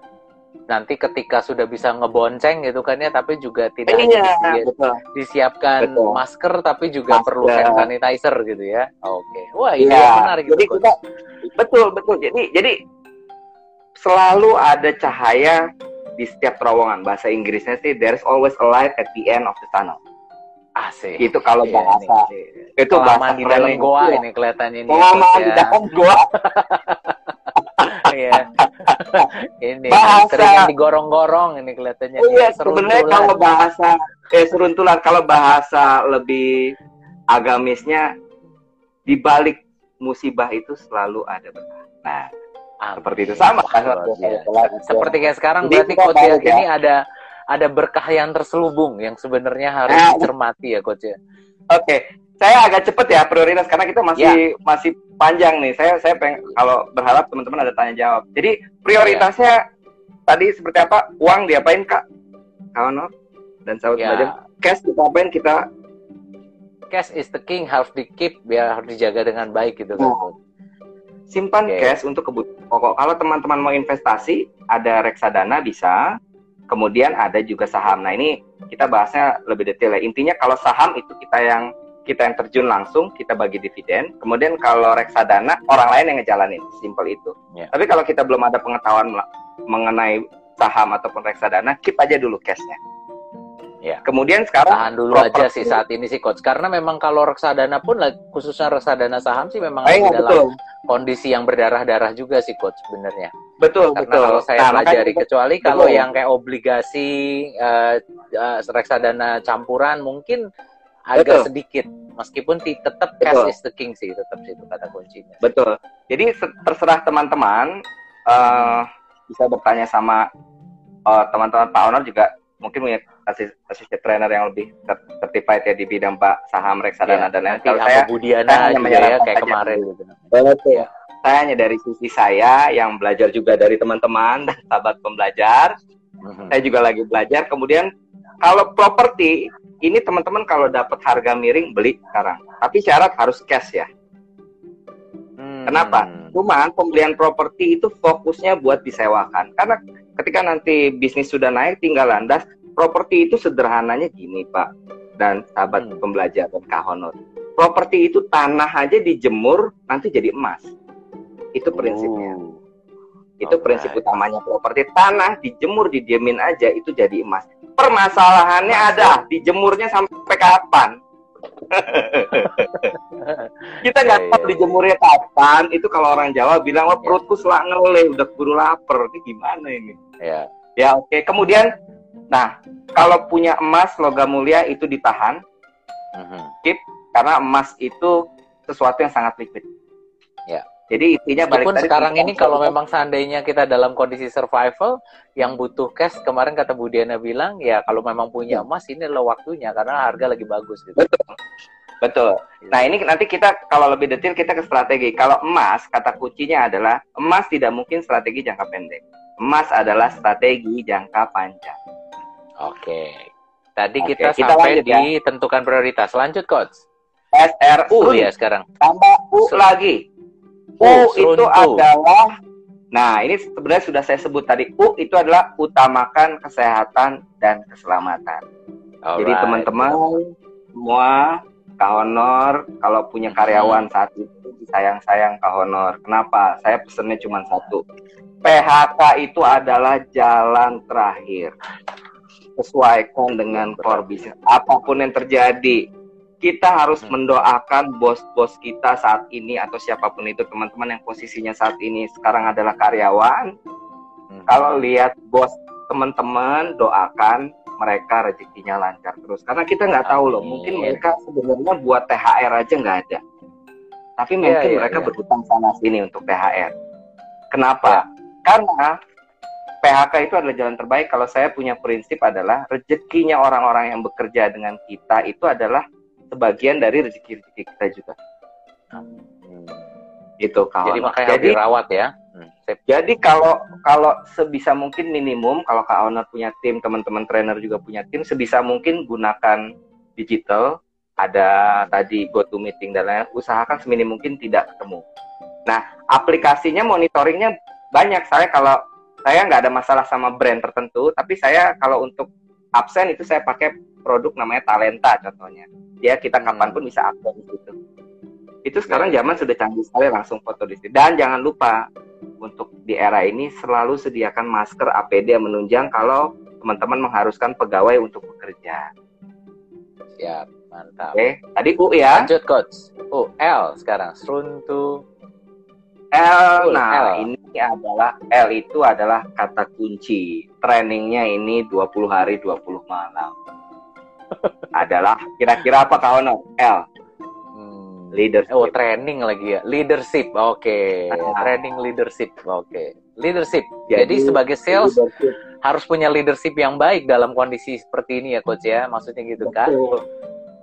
nanti ketika sudah bisa ngebonceng gitu kan ya tapi juga tidak iya, hanya betul. disiapkan betul. masker tapi juga masker. perlu hand sanitizer gitu ya oke okay. wah ini ya. menarik jadi kita betul betul jadi jadi selalu ada cahaya di setiap terowongan. Bahasa Inggrisnya sih there's always a light at the end of the tunnel. Asik. Itu kalau iya, bahasa. Ini. Itu bahasa di dalam goa iya. ini kelihatannya ini. Pengalaman di dalam goa. [laughs] Iya. ini bahasa sering digorong-gorong ini kelihatannya. Oh, iya, sebenarnya kalau bahasa eh seruntulan kalau bahasa lebih agamisnya di balik musibah itu selalu ada berkah. Nah, Ah, seperti itu sama kan seperti kayak sekarang berarti coach ya, ini ada ada berkah yang terselubung yang sebenarnya harus nah, dicermati ya coach ya oke okay. Saya agak cepet ya prioritas karena kita masih ya. masih panjang nih saya saya pengen kalau berharap teman-teman ada tanya jawab jadi prioritasnya ya. tadi seperti apa uang diapain kak kawan dan sahabat ya. belajar cash kita apain kita cash is the king harus di keep biar harus dijaga dengan baik gitu kan oh simpan okay. cash untuk kebutuhan pokok. Kalau teman-teman mau investasi, ada reksadana bisa. Kemudian ada juga saham. Nah ini kita bahasnya lebih detail ya. Intinya kalau saham itu kita yang kita yang terjun langsung, kita bagi dividen. Kemudian kalau reksadana orang lain yang ngejalanin, simple itu. Yeah. Tapi kalau kita belum ada pengetahuan mengenai saham ataupun reksadana, keep aja dulu cashnya. Ya. Kemudian sekarang tahan dulu aja sih saat ini sih coach karena memang kalau reksadana pun khususnya reksadana saham sih memang lagi dalam betul. kondisi yang berdarah-darah juga sih coach sebenarnya. Betul karena betul. kalau saya nah, pelajari kecuali betul. kalau yang kayak obligasi uh, uh, reksadana campuran mungkin agak betul. sedikit meskipun tetap cash is the king sih tetap sih itu kata kuncinya. Betul. Jadi terserah teman-teman uh, bisa bertanya sama teman-teman uh, Pak Honor juga mungkin punya asisten asisten trainer yang lebih certified ya di bidang pak saham reksadana ya, dan lain kalau saya Budiana saya hanya juga ya kayak kemarin gitu. Betul. Ya. Saya hanya dari sisi saya yang belajar juga dari teman-teman dan sahabat pembelajar. Mm-hmm. Saya juga lagi belajar. Kemudian kalau properti ini teman-teman kalau dapat harga miring beli sekarang. Tapi syarat harus cash ya. Hmm. Kenapa? cuman pembelian properti itu fokusnya buat disewakan. Karena ketika nanti bisnis sudah naik tinggal landas, properti itu sederhananya gini Pak dan sahabat hmm. pembelajar dan kahonor. Properti itu tanah aja dijemur nanti jadi emas. Itu prinsipnya. Oh. Itu okay. prinsip utamanya properti. Tanah dijemur, didiemin aja itu jadi emas. Permasalahannya ada, dijemurnya sampai kapan? [laughs] kita nggak tahu iya. dijemurnya kapan itu kalau orang Jawa bilang wah perutku selak ngeleh udah buru lapar ini gimana ini ya ya oke okay. kemudian nah kalau punya emas logam mulia itu ditahan uh-huh. keep karena emas itu sesuatu yang sangat liquid jadi intinya balik tadi sekarang ini kalau memang seandainya kita dalam kondisi survival yang butuh cash kemarin kata Bu Diana bilang ya kalau memang punya iya. emas ini adalah waktunya karena harga lagi bagus gitu. Betul. Betul. Iya. Nah, ini nanti kita kalau lebih detail kita ke strategi. Kalau emas kata kuncinya adalah emas tidak mungkin strategi jangka pendek. Emas adalah strategi jangka panjang. Oke. Tadi Oke, kita, kita sampai lanjut, di ya. tentukan prioritas. Lanjut, coach. SRU ya sekarang. Tambah U lagi U itu adalah Nah, ini sebenarnya sudah saya sebut tadi. U itu adalah utamakan kesehatan dan keselamatan. Alright. Jadi teman-teman semua Kak Honor kalau punya karyawan hmm. saat itu sayang-sayang Kak Honor. Kenapa? Saya pesennya cuma satu. PHK itu adalah jalan terakhir. Sesuaikan dengan core business. Apa pun yang terjadi, kita harus hmm. mendoakan bos-bos kita saat ini atau siapa pun itu teman-teman yang posisinya saat ini sekarang adalah karyawan. Hmm. Kalau lihat bos teman-teman doakan mereka rezekinya lancar terus karena kita nggak tahu loh mungkin mereka sebenarnya buat THR aja nggak ada tapi iya, mungkin yeah, mereka yeah. berhutang sana sini untuk THR kenapa yeah. karena PHK itu adalah jalan terbaik kalau saya punya prinsip adalah rezekinya orang-orang yang bekerja dengan kita itu adalah sebagian dari rezeki-rezeki kita juga. Hmm. Itu kawan. Jadi makanya Jadi, dirawat ya. Hmm. Jadi kalau kalau sebisa mungkin minimum kalau Kak Owner punya tim, teman-teman trainer juga punya tim, sebisa mungkin gunakan digital. Ada tadi go to meeting dan lain, usahakan seminim mungkin tidak ketemu. Nah, aplikasinya monitoringnya banyak. Saya kalau saya nggak ada masalah sama brand tertentu, tapi saya kalau untuk absen itu saya pakai produk namanya Talenta contohnya dia kita hmm. kapan pun bisa akses gitu itu sekarang ya. zaman sudah canggih sekali langsung foto di situ. Dan jangan lupa untuk di era ini selalu sediakan masker APD yang menunjang kalau teman-teman mengharuskan pegawai untuk bekerja. Siap mantap. Oke tadi U ya? Lanjut coach. U L sekarang. To L nah L. ini adalah L itu adalah kata kunci. Trainingnya ini 20 hari 20 malam adalah kira-kira apa kau no? L. Hmm. Leadership. Oh, training lagi ya. Leadership. Oke. Okay. Ah. Training leadership. Oke. Okay. Leadership. Jadi, Jadi sebagai sales leadership. harus punya leadership yang baik dalam kondisi seperti ini ya coach ya. Maksudnya gitu kan?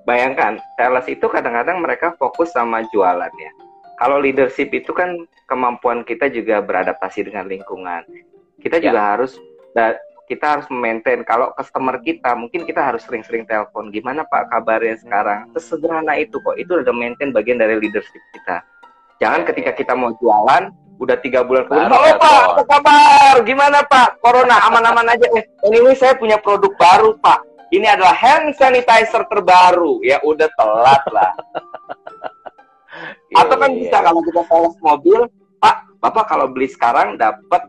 Bayangkan, sales itu kadang-kadang mereka fokus sama jualan ya. Kalau leadership itu kan kemampuan kita juga beradaptasi dengan lingkungan. Kita ya. juga harus kita harus maintain kalau customer kita mungkin kita harus sering-sering telepon. Gimana pak kabarnya sekarang? Sesederhana itu kok. Itu udah maintain bagian dari leadership kita. Jangan ketika kita mau jualan udah tiga bulan kemudian halo pak apa kabar? Gimana pak? Corona aman-aman aja. Eh ini saya punya produk baru pak. Ini adalah hand sanitizer terbaru. Ya udah telat lah. [laughs] Atau kan iya, bisa iya. kalau kita sales mobil pak bapak kalau beli sekarang dapat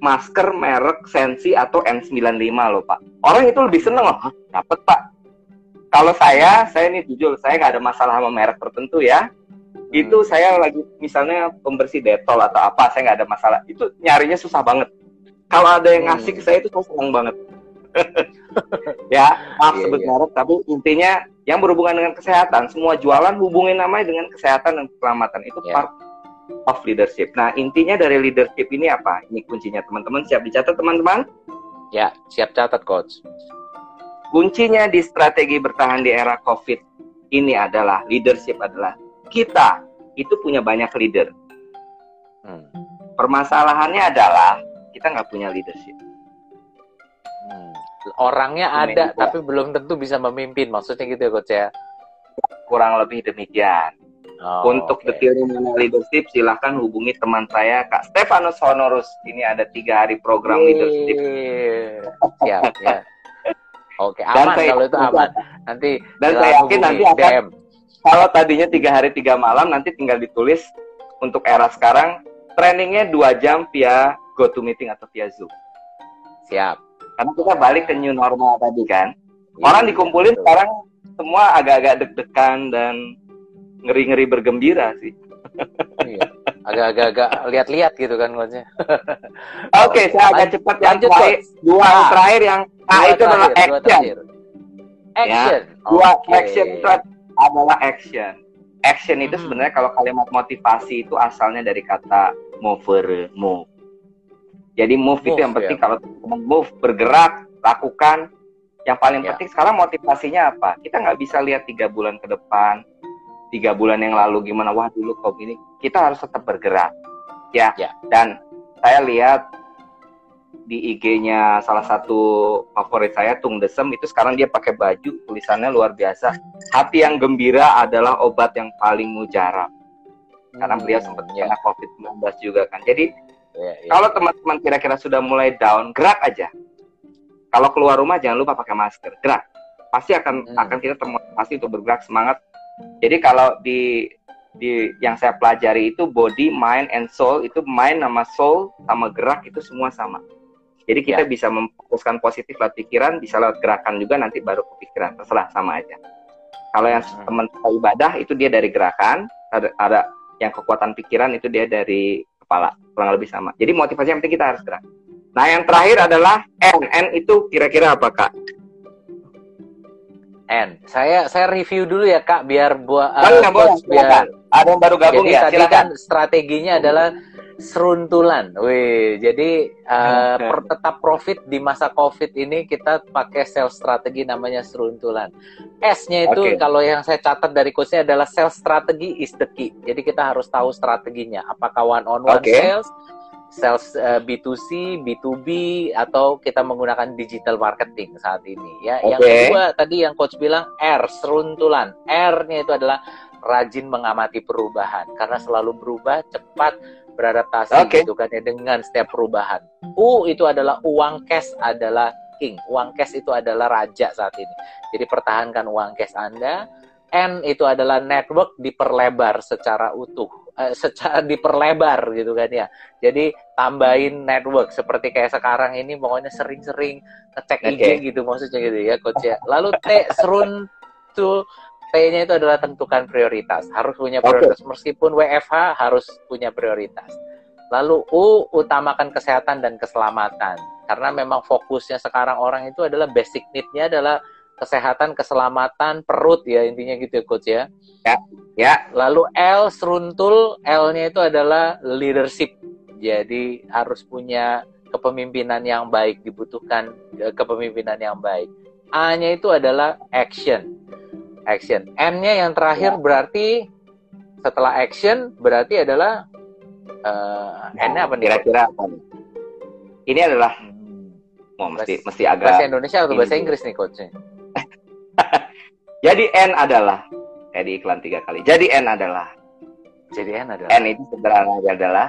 masker merek Sensi atau N95 loh Pak. Orang itu lebih seneng loh, dapat Pak. Kalau saya, saya ini jujur, saya nggak ada masalah sama merek tertentu ya. Hmm. Itu saya lagi misalnya pembersih detol atau apa, saya nggak ada masalah. Itu nyarinya susah banget. Kalau ada yang ngasih ke hmm. saya itu saya seneng banget. [laughs] ya, maaf yeah, sebut yeah. merek, tapi intinya yang berhubungan dengan kesehatan, semua jualan hubungin namanya dengan kesehatan dan keselamatan. Itu yeah. part of leadership. Nah, intinya dari leadership ini apa? Ini kuncinya teman-teman. Siap dicatat teman-teman? Ya, siap catat coach. Kuncinya di strategi bertahan di era COVID ini adalah leadership adalah kita itu punya banyak leader. Hmm. Permasalahannya adalah kita nggak punya leadership. Hmm. Orangnya ada, tapi belum tentu bisa memimpin. Maksudnya gitu ya, coach ya? Kurang lebih demikian. Oh, Untuk okay. detail mengenai leadership, silahkan hubungi teman saya, Kak Stefanus Honorus. Ini ada tiga hari program Yeay. leadership. Siap, ya. Oke, aman saya, kalau itu aman. Nanti dan saya yakin nanti akan DM. kalau tadinya tiga hari tiga malam, nanti tinggal ditulis untuk era sekarang trainingnya dua jam via GoToMeeting atau via Zoom. Siap. Karena kita balik ke new normal tadi kan. Ya, Orang dikumpulin betul. sekarang semua agak-agak deg-degan dan ngeri-ngeri bergembira sih. Iya. Agak-agak lihat-lihat gitu kan coachnya. [laughs] Oke, okay, saya agak cepat yang Lanjut, terakhir. Dua yang terakhir yang ah, itu adalah action. Action. Ya, dua okay. action itu adalah action. Action itu hmm. sebenarnya kalau kalimat motivasi itu asalnya dari kata mover, move. Jadi move, move itu yang penting ya. kalau move bergerak, lakukan. Yang paling ya. penting sekarang motivasinya apa? Kita nggak bisa lihat tiga bulan ke depan, tiga bulan yang lalu gimana wah dulu kok gini kita harus tetap bergerak ya, ya. dan saya lihat di IG-nya salah satu favorit saya Tung Desem itu sekarang dia pakai baju tulisannya luar biasa hati yang gembira adalah obat yang paling mujarab karena hmm, beliau sempat ya. kena COVID-19 juga kan jadi ya, ya. kalau teman-teman kira-kira sudah mulai down gerak aja kalau keluar rumah jangan lupa pakai masker gerak pasti akan hmm. akan kita termotivasi untuk bergerak semangat jadi kalau di di yang saya pelajari itu body, mind, and soul itu mind sama soul sama gerak itu semua sama. Jadi kita ya. bisa memfokuskan positif lewat pikiran, bisa lewat gerakan juga nanti baru kepikiran, terserah sama aja. Kalau yang hmm. teman ibadah itu dia dari gerakan, ada, ada yang kekuatan pikiran itu dia dari kepala, kurang lebih sama. Jadi motivasi yang penting kita harus gerak. Nah yang terakhir adalah N. N itu kira-kira apa kak? N. Saya saya review dulu ya Kak biar buat uh, boleh, biar ada yang baru gabung jadi, ya. Tadi kan strateginya adalah seruntulan. Wih, jadi uh, per, tetap profit di masa Covid ini kita pakai sales strategi namanya seruntulan. S-nya itu okay. kalau yang saya catat dari coachnya adalah sales strategi is the key. Jadi kita harus tahu strateginya. Apakah one on one okay. sales, sales uh, eh, B2C, B2B atau kita menggunakan digital marketing saat ini ya. Okay. Yang kedua tadi yang coach bilang R seruntulan. R-nya itu adalah rajin mengamati perubahan karena selalu berubah cepat beradaptasi okay. gitu kan ya dengan setiap perubahan. U itu adalah uang cash adalah king. Uang cash itu adalah raja saat ini. Jadi pertahankan uang cash Anda. N itu adalah network diperlebar secara utuh uh, secara diperlebar gitu kan ya. Jadi tambahin network seperti kayak sekarang ini pokoknya sering-sering ngecek okay. IG gitu maksudnya gitu ya coach ya. Lalu T serun tuh T-nya itu adalah tentukan prioritas. Harus punya prioritas okay. meskipun WFH harus punya prioritas. Lalu U utamakan kesehatan dan keselamatan. Karena memang fokusnya sekarang orang itu adalah basic need-nya adalah kesehatan, keselamatan, perut ya intinya gitu ya coach ya. Ya. Ya. Lalu L seruntul, L-nya itu adalah leadership. Jadi harus punya kepemimpinan yang baik, dibutuhkan e, kepemimpinan yang baik. A-nya itu adalah action. Action. N-nya yang terakhir ya. berarti setelah action berarti adalah uh, N-nya apa nih? Kira-kira apa nih? Ini adalah hmm. oh, mesti mesti agak bahasa Indonesia atau bahasa Inggris nih coachnya? [laughs] Jadi N adalah kayak di iklan tiga kali. Jadi N adalah. Jadi N adalah. N itu sederhana adalah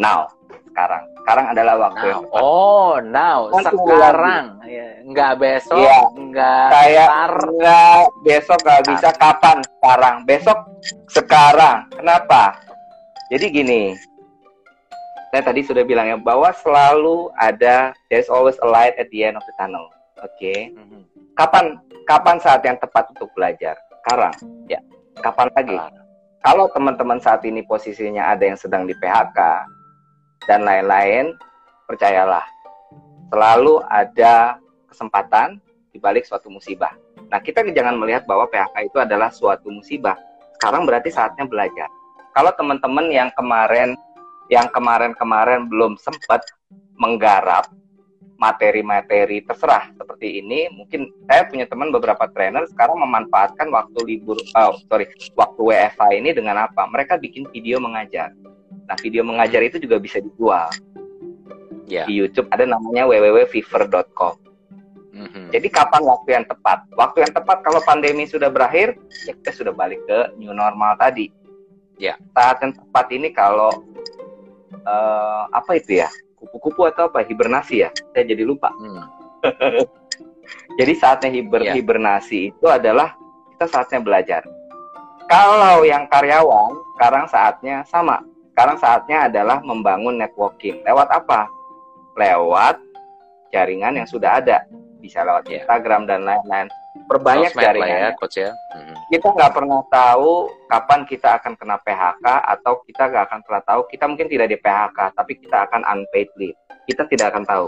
now. Sekarang. Sekarang adalah waktu now. yang tepat. Oh, now. Sekarang. Ya, enggak besok. Iya. Enggak Kayak enggak besok enggak bisa kapan sekarang. Besok sekarang. Kenapa? Jadi gini. Saya tadi sudah bilang ya bahwa selalu ada there's always a light at the end of the tunnel. Oke. Okay? Mm -hmm. Kapan kapan saat yang tepat untuk belajar? Sekarang. Ya. Kapan lagi? Kalau teman-teman saat ini posisinya ada yang sedang di PHK dan lain-lain, percayalah, selalu ada kesempatan di balik suatu musibah. Nah, kita jangan melihat bahwa PHK itu adalah suatu musibah. Sekarang berarti saatnya belajar. Kalau teman-teman yang kemarin yang kemarin-kemarin belum sempat menggarap materi-materi terserah seperti ini mungkin saya punya teman beberapa trainer sekarang memanfaatkan waktu libur oh sorry waktu WFH ini dengan apa mereka bikin video mengajar nah video mengajar itu juga bisa dijual yeah. di YouTube ada namanya www.fever.com Mm-hmm. Jadi kapan waktu yang tepat? Waktu yang tepat kalau pandemi sudah berakhir, ya kita sudah balik ke new normal tadi. Ya. Saat yang tepat ini kalau uh, apa itu ya? Kupu-kupu atau apa? Hibernasi ya? Saya jadi lupa. Hmm. [laughs] jadi saatnya hiber ya. hibernasi itu adalah kita saatnya belajar. Kalau yang karyawan, sekarang saatnya sama. Sekarang saatnya adalah membangun networking. Lewat apa? Lewat jaringan yang sudah ada bisa lewat yeah. Instagram dan lain-lain. Perbanyak jaringan. Ya, coach ya. Mm-hmm. Kita nggak pernah tahu kapan kita akan kena PHK atau kita nggak akan pernah tahu kita mungkin tidak di PHK tapi kita akan unpaid leave. Kita tidak akan tahu.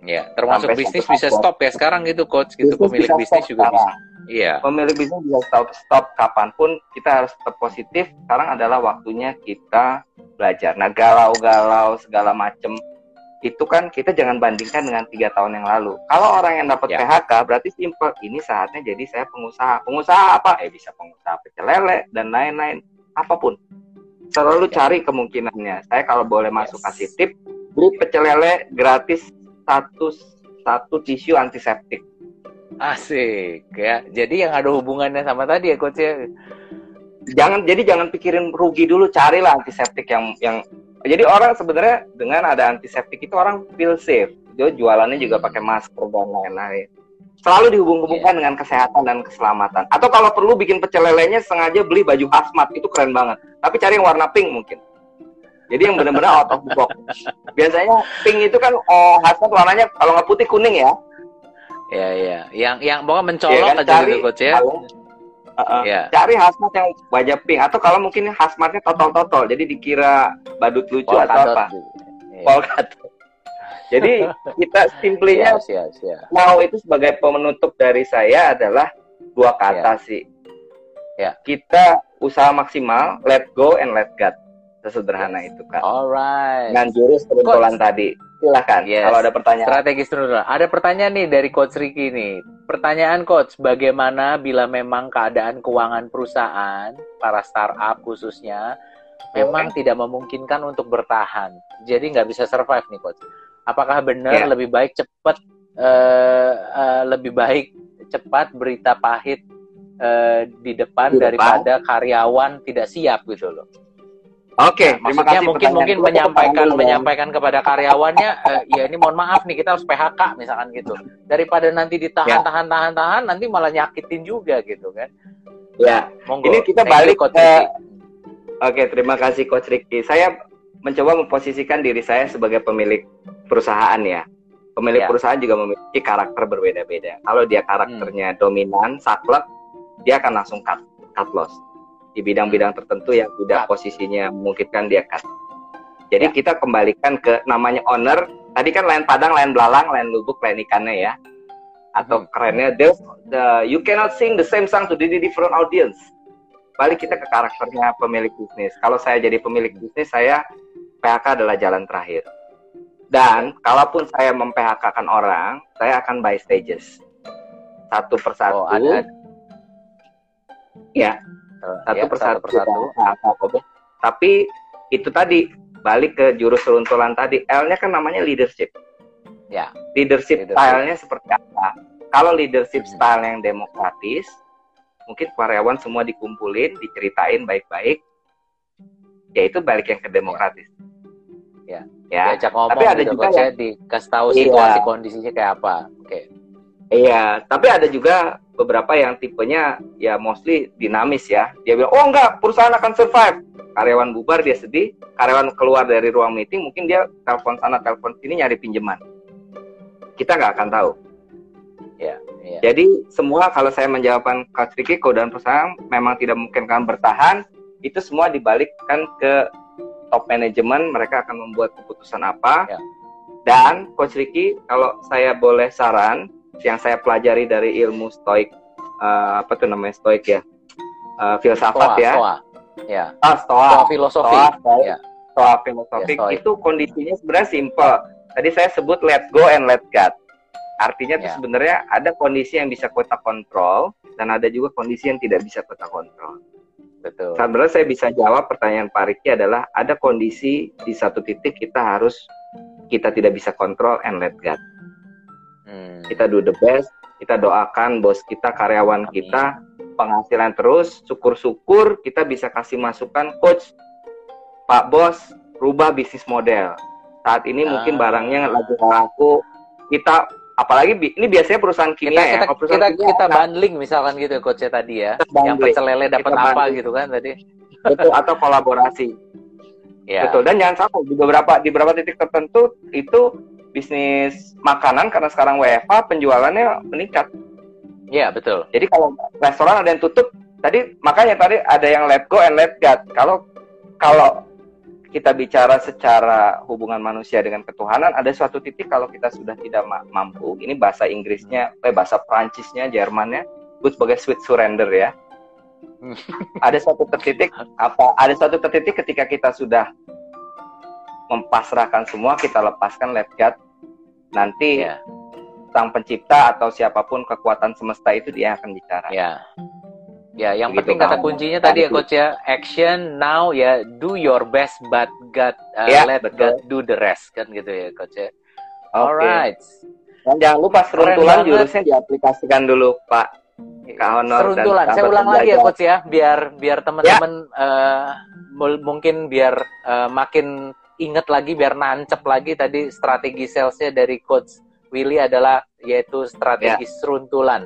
Ya, termasuk Sampai bisnis bisa stop ya sekarang gitu coach, gitu pemilik bisnis juga sekarang. bisa. Iya. Pemilik bisnis bisa stop stop kapan pun kita harus tetap positif. Sekarang adalah waktunya kita belajar. Nah galau-galau segala macem itu kan kita jangan bandingkan dengan tiga tahun yang lalu. Kalau orang yang dapat ya. PHK berarti simple. Ini saatnya jadi saya pengusaha. Pengusaha apa? Eh bisa pengusaha pecel lele dan lain-lain. Apa pun. Selalu ya. cari kemungkinannya. Saya kalau boleh masuk kasih tip, beli pecel lele gratis satu satu tisu antiseptik. Asik ya. Jadi yang ada hubungannya sama tadi ya coach ya. Jangan jadi jangan pikirin rugi dulu, carilah antiseptik yang yang jadi orang sebenarnya dengan ada antiseptik itu orang feel safe. Dia jualannya juga pakai masker dan lain-lain. Selalu dihubung-hubungkan yeah. dengan kesehatan dan keselamatan. Atau kalau perlu bikin pecel lelenya sengaja beli baju hazmat itu keren banget. Tapi cari yang warna pink mungkin. Jadi yang benar-benar out of the box. [laughs] Biasanya pink itu kan oh hazmat warnanya kalau nggak putih kuning ya. Iya iya. Yang yang pokoknya mencolok ya, kan, aja cari, gitu coach ya. Uh, yeah. Cari hazmat yang wajah pink atau kalau mungkin hazmatnya totol-totol, jadi dikira badut lucu Polkadot. atau apa? Yeah. Polkadot. Jadi kita simplinya yeah, yeah, yeah. mau itu sebagai pemenutup dari saya adalah dua kata yeah. sih. Yeah. Kita usaha maksimal, let go and let God. Sesederhana itu kan. Alright. Dengan jurus peruntulan tadi. Silahkan yes. kalau ada pertanyaan. Strategis dulu. Ada pertanyaan nih dari Coach Ricky nih. Pertanyaan Coach, bagaimana bila memang keadaan keuangan perusahaan, para startup khususnya, memang okay. tidak memungkinkan untuk bertahan. Jadi nggak bisa survive nih Coach. Apakah benar yeah. lebih baik cepat, uh, uh, lebih baik cepat berita pahit uh, di depan di daripada depan. karyawan tidak siap gitu loh? Oke, okay, nah, terima kasih. Mungkin mungkin menyampaikan menyampaikan kepada karyawannya, eh, ya ini mohon maaf nih kita harus PHK misalkan gitu. Daripada nanti ditahan ya. tahan tahan tahan, nanti malah nyakitin juga gitu kan. Ya. Monggo. Ini kita Thank balik ke. Oke, terima kasih Coach Ricky. Saya mencoba memposisikan diri saya sebagai pemilik perusahaan ya. Pemilik ya. perusahaan juga memiliki karakter berbeda-beda. Kalau dia karakternya hmm. dominan, saklek, dia akan langsung cut, cut loss di bidang-bidang tertentu yang tidak posisinya memungkinkan dia cut. Jadi ya. kita kembalikan ke namanya owner. Tadi kan lain padang, lain belalang, lain lubuk, lain ikannya ya. Atau hmm. kerennya, the, the, you cannot sing the same song to the different audience. Balik kita ke karakternya pemilik bisnis. Kalau saya jadi pemilik bisnis, saya PHK adalah jalan terakhir. Dan kalaupun saya mem-PHK-kan orang, saya akan by stages. Satu persatu. Oh, ada. Ya, satu ya, persatu, satu persatu. Nah, tapi itu tadi balik ke jurus runtulan tadi L-nya kan namanya leadership ya leadership, leadership. stylenya seperti apa kalau leadership hmm. style yang demokratis mungkin karyawan semua dikumpulin diceritain baik-baik ya itu balik yang ke demokratis ya ya, ya. ngomong tapi ada gitu, juga yang dikasih tahu iya. situasi iya. kondisinya kayak apa oke okay. Iya, tapi ada juga beberapa yang tipenya ya mostly dinamis ya. Dia bilang, oh enggak, perusahaan akan survive. Karyawan bubar dia sedih, karyawan keluar dari ruang meeting, mungkin dia telepon sana, telepon sini nyari pinjaman. Kita nggak akan tahu. Ya, ya. Jadi semua kalau saya menjawabkan Coach Ricky, dan perusahaan memang tidak mungkin kan bertahan, itu semua dibalikkan ke top manajemen, mereka akan membuat keputusan apa. Ya. Dan Coach Ricky, kalau saya boleh saran, yang saya pelajari dari ilmu stoik uh, apa tuh namanya stoik ya? Uh, filsafat stoa, ya. stoa. ya. Ah stoa, stoa filosofi. Stoa, stoa, ya. stoa filosofi. Ya, itu kondisinya sebenarnya simple tadi saya sebut let go and let God artinya ya. sebenarnya ada kondisi yang bisa kita kontrol dan ada juga kondisi yang tidak bisa kita kontrol. Betul. Sebenarnya saya bisa jawab pertanyaan Pak Riki adalah ada kondisi di satu titik kita harus kita tidak bisa kontrol and let God Hmm. Kita do the best, kita doakan bos kita, karyawan Amin. kita penghasilan terus, syukur-syukur kita bisa kasih masukan coach Pak Bos rubah bisnis model. Saat ini ah. mungkin barangnya lagi laku, kita apalagi ini biasanya perusahaan kimia kita, ya. Kita, kita, kimia, kita bundling misalkan gitu ya coach tadi ya. Yang pecel lele dapat apa bundling. gitu kan tadi. Betul atau kolaborasi. [laughs] ya. Betul dan jangan sampai di beberapa di beberapa titik tertentu itu bisnis makanan karena sekarang WFH penjualannya meningkat. Iya betul. Jadi kalau restoran ada yang tutup, tadi makanya tadi ada yang let go and let God. Kalau kalau kita bicara secara hubungan manusia dengan ketuhanan, ada suatu titik kalau kita sudah tidak ma mampu, ini bahasa Inggrisnya, eh bahasa Prancisnya, Jermannya, itu sebagai sweet surrender ya. ada suatu titik [laughs] apa? Ada suatu titik ketika kita sudah mempasrahkan semua, kita lepaskan let God. Nanti yeah sang pencipta atau siapa pun kekuatan semesta itu dia akan bicara. Ya. Ya, yang Begitu penting kata kuncinya tadi ya coach ya, action now ya, do your best but God uh, ya, let betul. God do the rest kan gitu ya coach ya. Okay. Alright. Dan jangan lupa seruntulan jurusnya diaplikasikan dulu Pak. Kak Honor seruntulan. Saya ulang lagi ya coach ya, biar biar teman-teman ya. uh, mungkin biar uh, makin inget lagi, biar nancep lagi tadi strategi salesnya dari coach Willy adalah yaitu strategi yeah. seruntulan.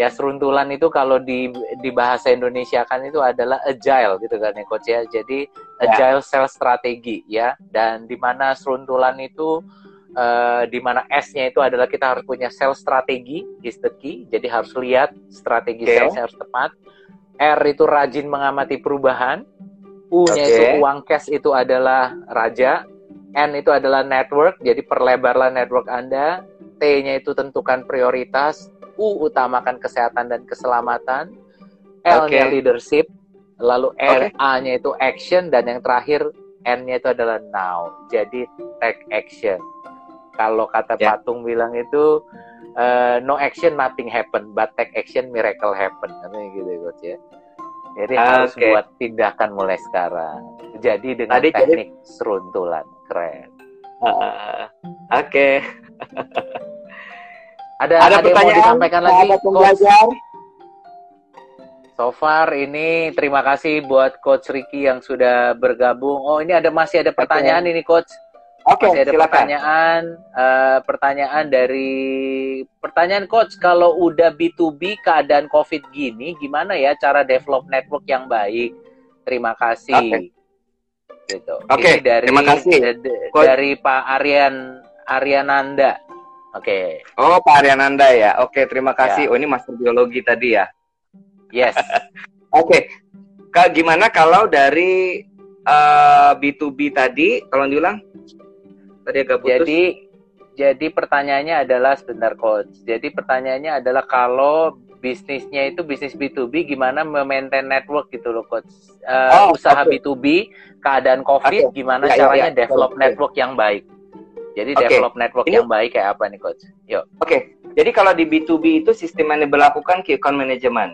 Ya seruntulan itu kalau di di bahasa Indonesia kan itu adalah agile gitu kan ya coach ya. Jadi yeah. agile sales strategi ya dan di mana seruntulan itu uh, di mana S-nya itu adalah kita harus punya sales strategi is the key. Jadi harus lihat strategi okay. sales harus tepat. R itu rajin mengamati perubahan. U-nya okay. itu uang cash itu adalah raja. N itu adalah network, jadi perlebarlah network Anda. T-nya itu tentukan prioritas, U utamakan kesehatan dan keselamatan, L-nya okay. leadership, lalu R A-nya itu action dan yang terakhir N-nya itu adalah now. Jadi take action. Kalau kata yeah. patung bilang itu uh, no action nothing happen, but take action miracle happen. Katanya gitu coach ya. Jadi okay. harus buat tindakan mulai sekarang. Jadi dengan Tadi teknik jadi... seruntulan keren. Uh, Oke. Okay. [laughs] ada ada, ada pertanyaan yang mau disampaikan lagi pembelajar So far ini terima kasih buat Coach Ricky yang sudah bergabung. Oh ini ada masih ada pertanyaan okay. ini Coach. Oke, okay, ada silakan. pertanyaan uh, pertanyaan dari pertanyaan coach kalau udah B2B keadaan Covid gini gimana ya cara develop network yang baik? Terima kasih. Okay. Gitu. Oke, okay, dari terima kasih. Dari Pak Aryan Aryananda. Oke. Okay. Oh, Pak Aryananda ya. Oke, okay, terima kasih. Ya. Oh, ini master biologi tadi ya. Yes. [laughs] Oke. okay. Kak, gimana kalau dari uh, eh, B2B tadi, kalau diulang? Tadi agak putus. Jadi jadi pertanyaannya adalah sebentar coach. Jadi pertanyaannya adalah kalau bisnisnya itu bisnis B2B gimana memaintain network gitu loh coach. Uh, oh, usaha okay. B2B keadaan Covid okay. gimana ya, ya caranya ya, ya. develop okay. network yang baik. Jadi okay. develop network Ini, yang baik kayak apa nih coach? Yuk. Oke. Okay. Jadi kalau di B2B itu sistem yang diberlakukan key account management.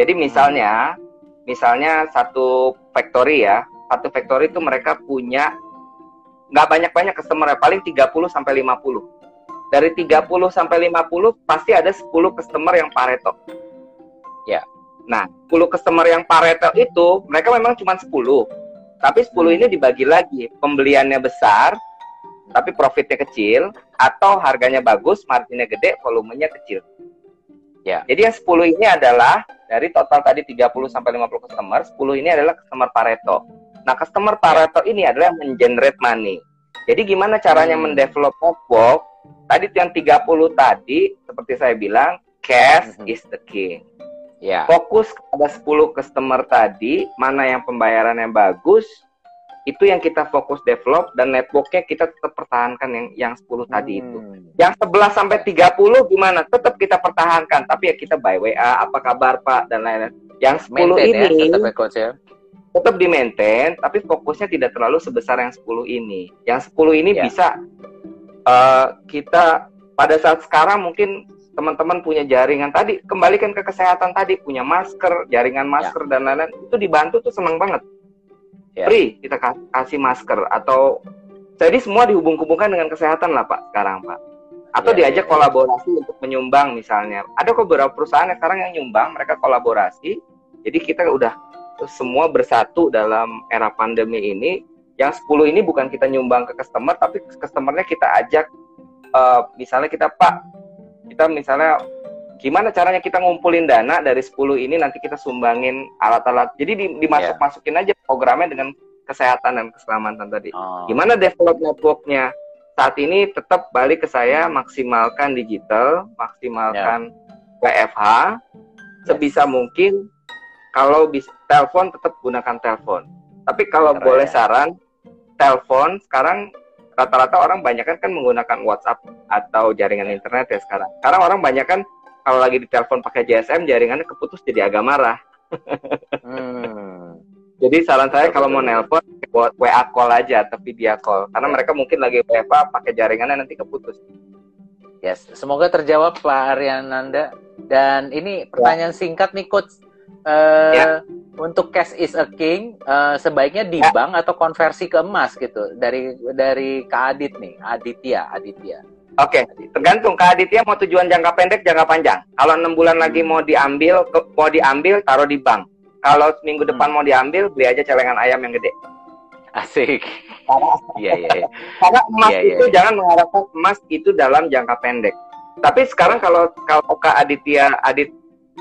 Jadi misalnya hmm. misalnya satu factory ya, satu factory itu mereka punya nggak banyak-banyak customer paling 30 sampai 50. Dari 30 sampai 50 pasti ada 10 customer yang Pareto. Ya. Nah, 10 customer yang Pareto itu mereka memang cuma 10. Tapi 10 hmm. ini dibagi lagi. Pembeliannya besar, tapi profitnya kecil atau harganya bagus, marginnya gede, volumenya kecil. Ya. Jadi yang 10 ini adalah dari total tadi 30 sampai 50 customer, 10 ini adalah customer Pareto. Nah, customer Pareto ini adalah yang mengenerate money. Jadi gimana caranya hmm. mendevelop network? Tadi yang 30 tadi seperti saya bilang, cash hmm. is the king. Ya. Fokus pada 10 customer tadi, mana yang pembayarannya bagus, itu yang kita fokus develop dan networknya kita tetap pertahankan yang yang 10 hmm. tadi itu. Yang 11 sampai 30 gimana? Tetap kita pertahankan, tapi ya kita by WA, apa kabar Pak dan lain-lain. Yang 10 Maintain ini ya, tetap, ya, ya, tetap di maintain, tapi fokusnya tidak terlalu sebesar yang 10 ini. Yang 10 ini ya. bisa uh, kita pada saat sekarang mungkin teman-teman punya jaringan tadi kembalikan ke kesehatan tadi punya masker jaringan masker ya. dan lain-lain itu dibantu tuh senang banget yeah. free kita kasih masker atau jadi semua dihubung-hubungkan dengan kesehatan lah Pak sekarang Pak. atau yeah, diajak yeah, kolaborasi yeah. untuk menyumbang misalnya. Ada kok beberapa perusahaan yang sekarang yang nyumbang, mereka kolaborasi. Jadi kita udah semua bersatu dalam era pandemi ini. Yang 10 ini bukan kita nyumbang ke customer, tapi customernya kita ajak, uh, misalnya kita Pak, kita misalnya gimana caranya kita ngumpulin dana dari 10 ini nanti kita sumbangin alat-alat. Jadi dimasuk-masukin aja programnya dengan kesehatan dan keselamatan tadi. Oh. Gimana develop networknya? saat ini tetap balik ke saya maksimalkan digital, maksimalkan yeah. WFH sebisa yes. mungkin kalau bisa telepon tetap gunakan telepon. Tapi kalau Keren. boleh saran, telepon sekarang rata-rata orang banyak kan, kan menggunakan WhatsApp atau jaringan internet ya sekarang. Sekarang orang banyak kan kalau lagi di telepon pakai GSM jaringannya keputus jadi agak marah. hmm. Jadi saran saya kalau mau nelpon WA call aja tapi dia call karena mereka mungkin lagi WFA pakai jaringannya nanti keputus. Yes, semoga terjawab Pak Aryananda. Dan ini pertanyaan ya. singkat nih coach. Uh, ya. Untuk cash is a king, uh, sebaiknya di ya. bank atau konversi ke emas gitu dari dari Kak Adit nih, Aditya, Aditya. Oke, okay. tergantung Kak Aditya mau tujuan jangka pendek, jangka panjang. Kalau enam bulan lagi mau diambil, mau diambil, taruh di bank kalau minggu hmm. depan mau diambil beli aja celengan ayam yang gede asik [laughs] iya iya iya karena emas yeah, iya, itu yeah. jangan mengharapkan emas itu dalam jangka pendek tapi sekarang kalau kalau Kak Aditya Adit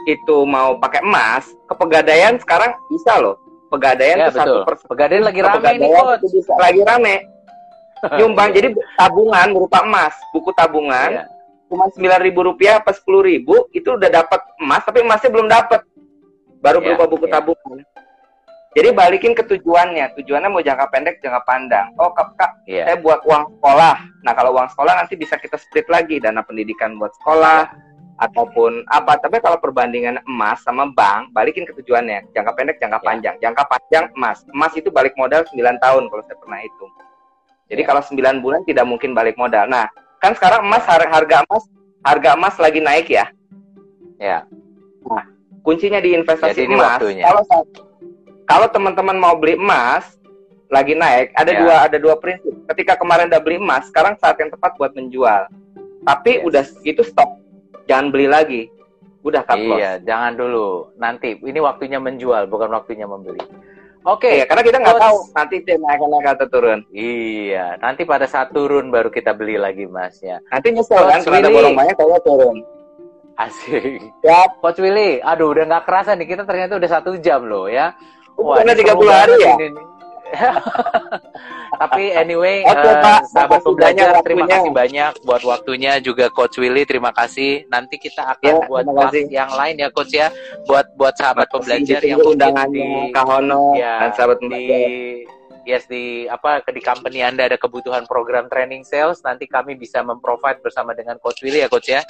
itu mau pakai emas ke pegadaian sekarang bisa loh pegadaian ya, satu persen pegadaian lagi rame nih itu bisa lagi rame [laughs] nyumbang jadi tabungan berupa emas buku tabungan yeah. cuma sembilan ribu rupiah apa sepuluh ribu itu udah dapat emas tapi emasnya belum dapat baru yeah, berupa buku yeah. tabungan. Jadi balikin ke tujuannya. Tujuannya mau jangka pendek, jangka pandang. Oh, kak, kak yeah. saya buat uang sekolah. Nah, kalau uang sekolah nanti bisa kita split lagi dana pendidikan buat sekolah yeah. Ataupun apa. Tapi kalau perbandingan emas sama bank, balikin ke tujuannya. Jangka pendek, jangka yeah. panjang. Jangka panjang emas. Emas itu balik modal 9 tahun kalau saya pernah hitung. Jadi yeah. kalau 9 bulan tidak mungkin balik modal. Nah, kan sekarang emas harga emas harga emas lagi naik ya. Ya. Nah, kuncinya di investasi Jadi emas. Kalau kalau teman-teman mau beli emas lagi naik, ada ya. dua ada dua prinsip. Ketika kemarin udah beli emas, sekarang saat yang tepat buat menjual. Tapi yes. udah itu stop, jangan beli lagi. Udah cut loss. Iya, jangan dulu. Nanti ini waktunya menjual, bukan waktunya membeli. Oke, okay. iya, karena kita nggak tahu nanti dia naik naik atau turun. Iya, nanti pada saat turun baru kita beli lagi emasnya. Nanti nyesel kan, kalau ada borong banyak kalau turun. Asik. Ya. Coach Willy, aduh udah nggak kerasa nih kita ternyata udah satu jam loh ya. Wah, Karena 30 hari ya. Ini, [laughs] Tapi anyway, [laughs] okay, uh, Pak. sahabat pembelajar, terima kasih banyak buat waktunya juga Coach Willy, terima kasih. Nanti kita akan ya, buat kelas yang lain ya Coach ya, buat buat sahabat pembelajar yang undangannya Kahono ya, dan sahabat. Di, yes di apa di company Anda ada kebutuhan program training sales, nanti kami bisa memprovide bersama dengan Coach Willy ya Coach ya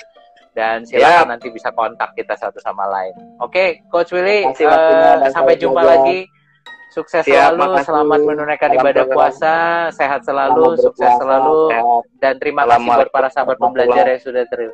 dan silakan yeah. nanti bisa kontak kita satu sama lain. Oke, okay, Coach Willy, uh, sampai jumpa juga. lagi. Sukses Siap, selalu, makasih. selamat menunaikan ibadah puasa, sehat selalu, sukses selalu, dan terima kasih buat para sahabat pembelajar yang sudah ter